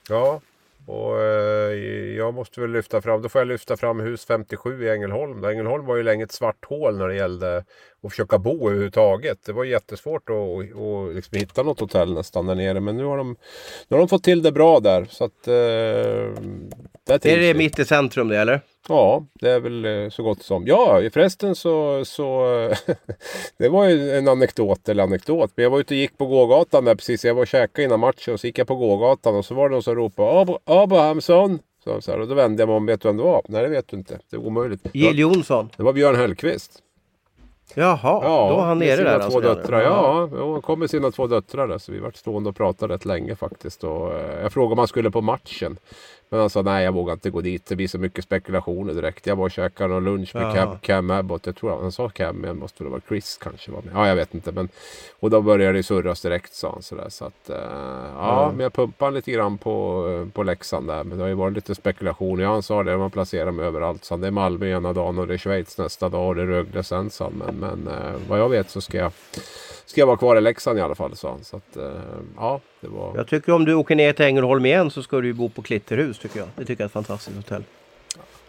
Speaker 2: Ja, och eh, jag måste väl lyfta fram, då får jag lyfta fram hus 57 i Ängelholm. Där Ängelholm var ju länge ett svart hål när det gällde att försöka bo överhuvudtaget. Det var jättesvårt att, att, att liksom hitta något hotell nästan där nere. Men nu har de, nu har de fått till det bra där. Så att, eh, där
Speaker 1: Är det mitt i centrum det eller?
Speaker 2: Ja, det är väl eh, så gott som. Ja, förresten så... så [laughs] det var ju en anekdot, eller anekdot. Men jag var ute och gick på gågatan där precis. Jag var och käkade innan matchen och så gick jag på gågatan och så var det någon som ropade Ab- Abrahamsson. Så, så här, och då vände jag mig om. Vet du vem det var? Nej, det vet du inte. Det är omöjligt.
Speaker 1: Jill Johnson.
Speaker 2: Det var Björn Hellkvist.
Speaker 1: Jaha,
Speaker 2: Ja,
Speaker 1: då var han nere där
Speaker 2: två
Speaker 1: alltså.
Speaker 2: döttrar. Ja, ja, han kom med sina två döttrar där. Så vi var stående och pratade rätt länge faktiskt. Och, eh, jag frågade om han skulle på matchen. Men han sa nej jag vågar inte gå dit. Det blir så mycket spekulationer direkt. Jag var och käkade någon lunch med
Speaker 1: Ja.
Speaker 2: Cam, Cam Abbott. Jag tror han sa Cam men måste det vara Chris kanske var med. Ja jag vet inte. Men, och då började det surras direkt sa han sådär. Så att, eh, ja
Speaker 1: Ja.
Speaker 2: men jag pumpade lite grann på, eh, på Leksand där. Men det har ju varit lite spekulationer. Ja han sa det. Man placerar mig överallt. Så det är Malmö ena dagen och det är Schweiz nästa dag och det är Rögle sen han. Men, men eh, vad jag vet så ska jag Ska jag vara kvar i Leksand i alla fall sa han. Så att, eh, ja, det var...
Speaker 1: Jag tycker om du åker ner till Ängelholm igen så ska du bo på Klitterhus tycker jag. Det tycker jag är ett fantastiskt hotell.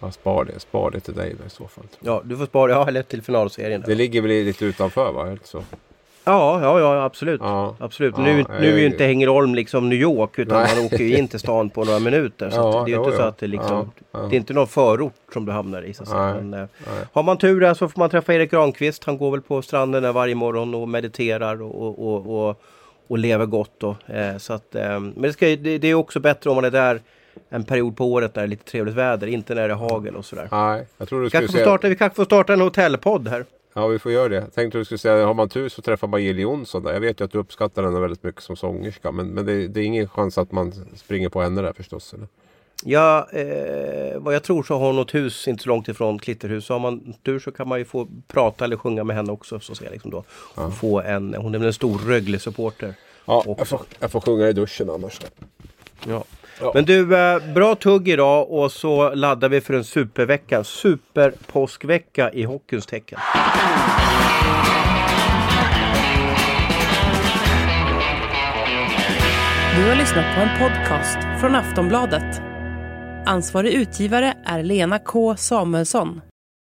Speaker 2: Jag spar det, spar det till dig då i så fall.
Speaker 1: Ja, du får spara, ja eller till finalserien. Där.
Speaker 2: Det ligger väl lite utanför va? Helt så.
Speaker 1: Ja, ja, ja absolut.
Speaker 2: Ja.
Speaker 1: Absolut.
Speaker 2: Ja,
Speaker 1: nu, nu är ju inte Ängelholm liksom New York utan
Speaker 2: Nej.
Speaker 1: man åker ju in till stan på några minuter. Så [laughs]
Speaker 2: Ja,
Speaker 1: det är ju inte så att det liksom. Det är inte någon förort som du hamnar i så Men, eh,
Speaker 2: nej.
Speaker 1: har man tur där så får man träffa Erik Granqvist. Han går väl på stranden där varje morgon och mediterar och, och, och, och, lever gott. Då. Eh, så att, eh, men det, ska, det, det är också bättre om man är där en period på året där det är lite trevligt väder, inte när det är hagel och sådär.
Speaker 2: Nej, jag tror du skulle
Speaker 1: Kanske
Speaker 2: säga...
Speaker 1: starta, vi kanske får starta en hotellpodd här.
Speaker 2: Ja, vi får göra det. Jag tänkte du skulle säga, har man tur så träffar man Jill Johnson där. Jag vet ju att du uppskattar henne väldigt mycket som sångerska. Men, men det, det är ingen chans att man springer på henne där förstås. Eller?
Speaker 1: Ja, eh, vad jag tror så har hon ett hus inte så långt ifrån Klitterhus. Så har man tur så kan man ju få prata eller sjunga med henne också. Så jag liksom då få en, hon är väl en stor Rögle-supporter.
Speaker 2: Ja, jag får, jag får sjunga i duschen annars.
Speaker 1: Ja.
Speaker 2: Ja.
Speaker 1: Men du, eh, bra tugg idag och så laddar vi för en supervecka. Superpåskvecka i hockeyns tecken.
Speaker 3: Du har lyssnat på en podcast från Aftonbladet. Ansvarig utgivare är Lena K Samuelsson.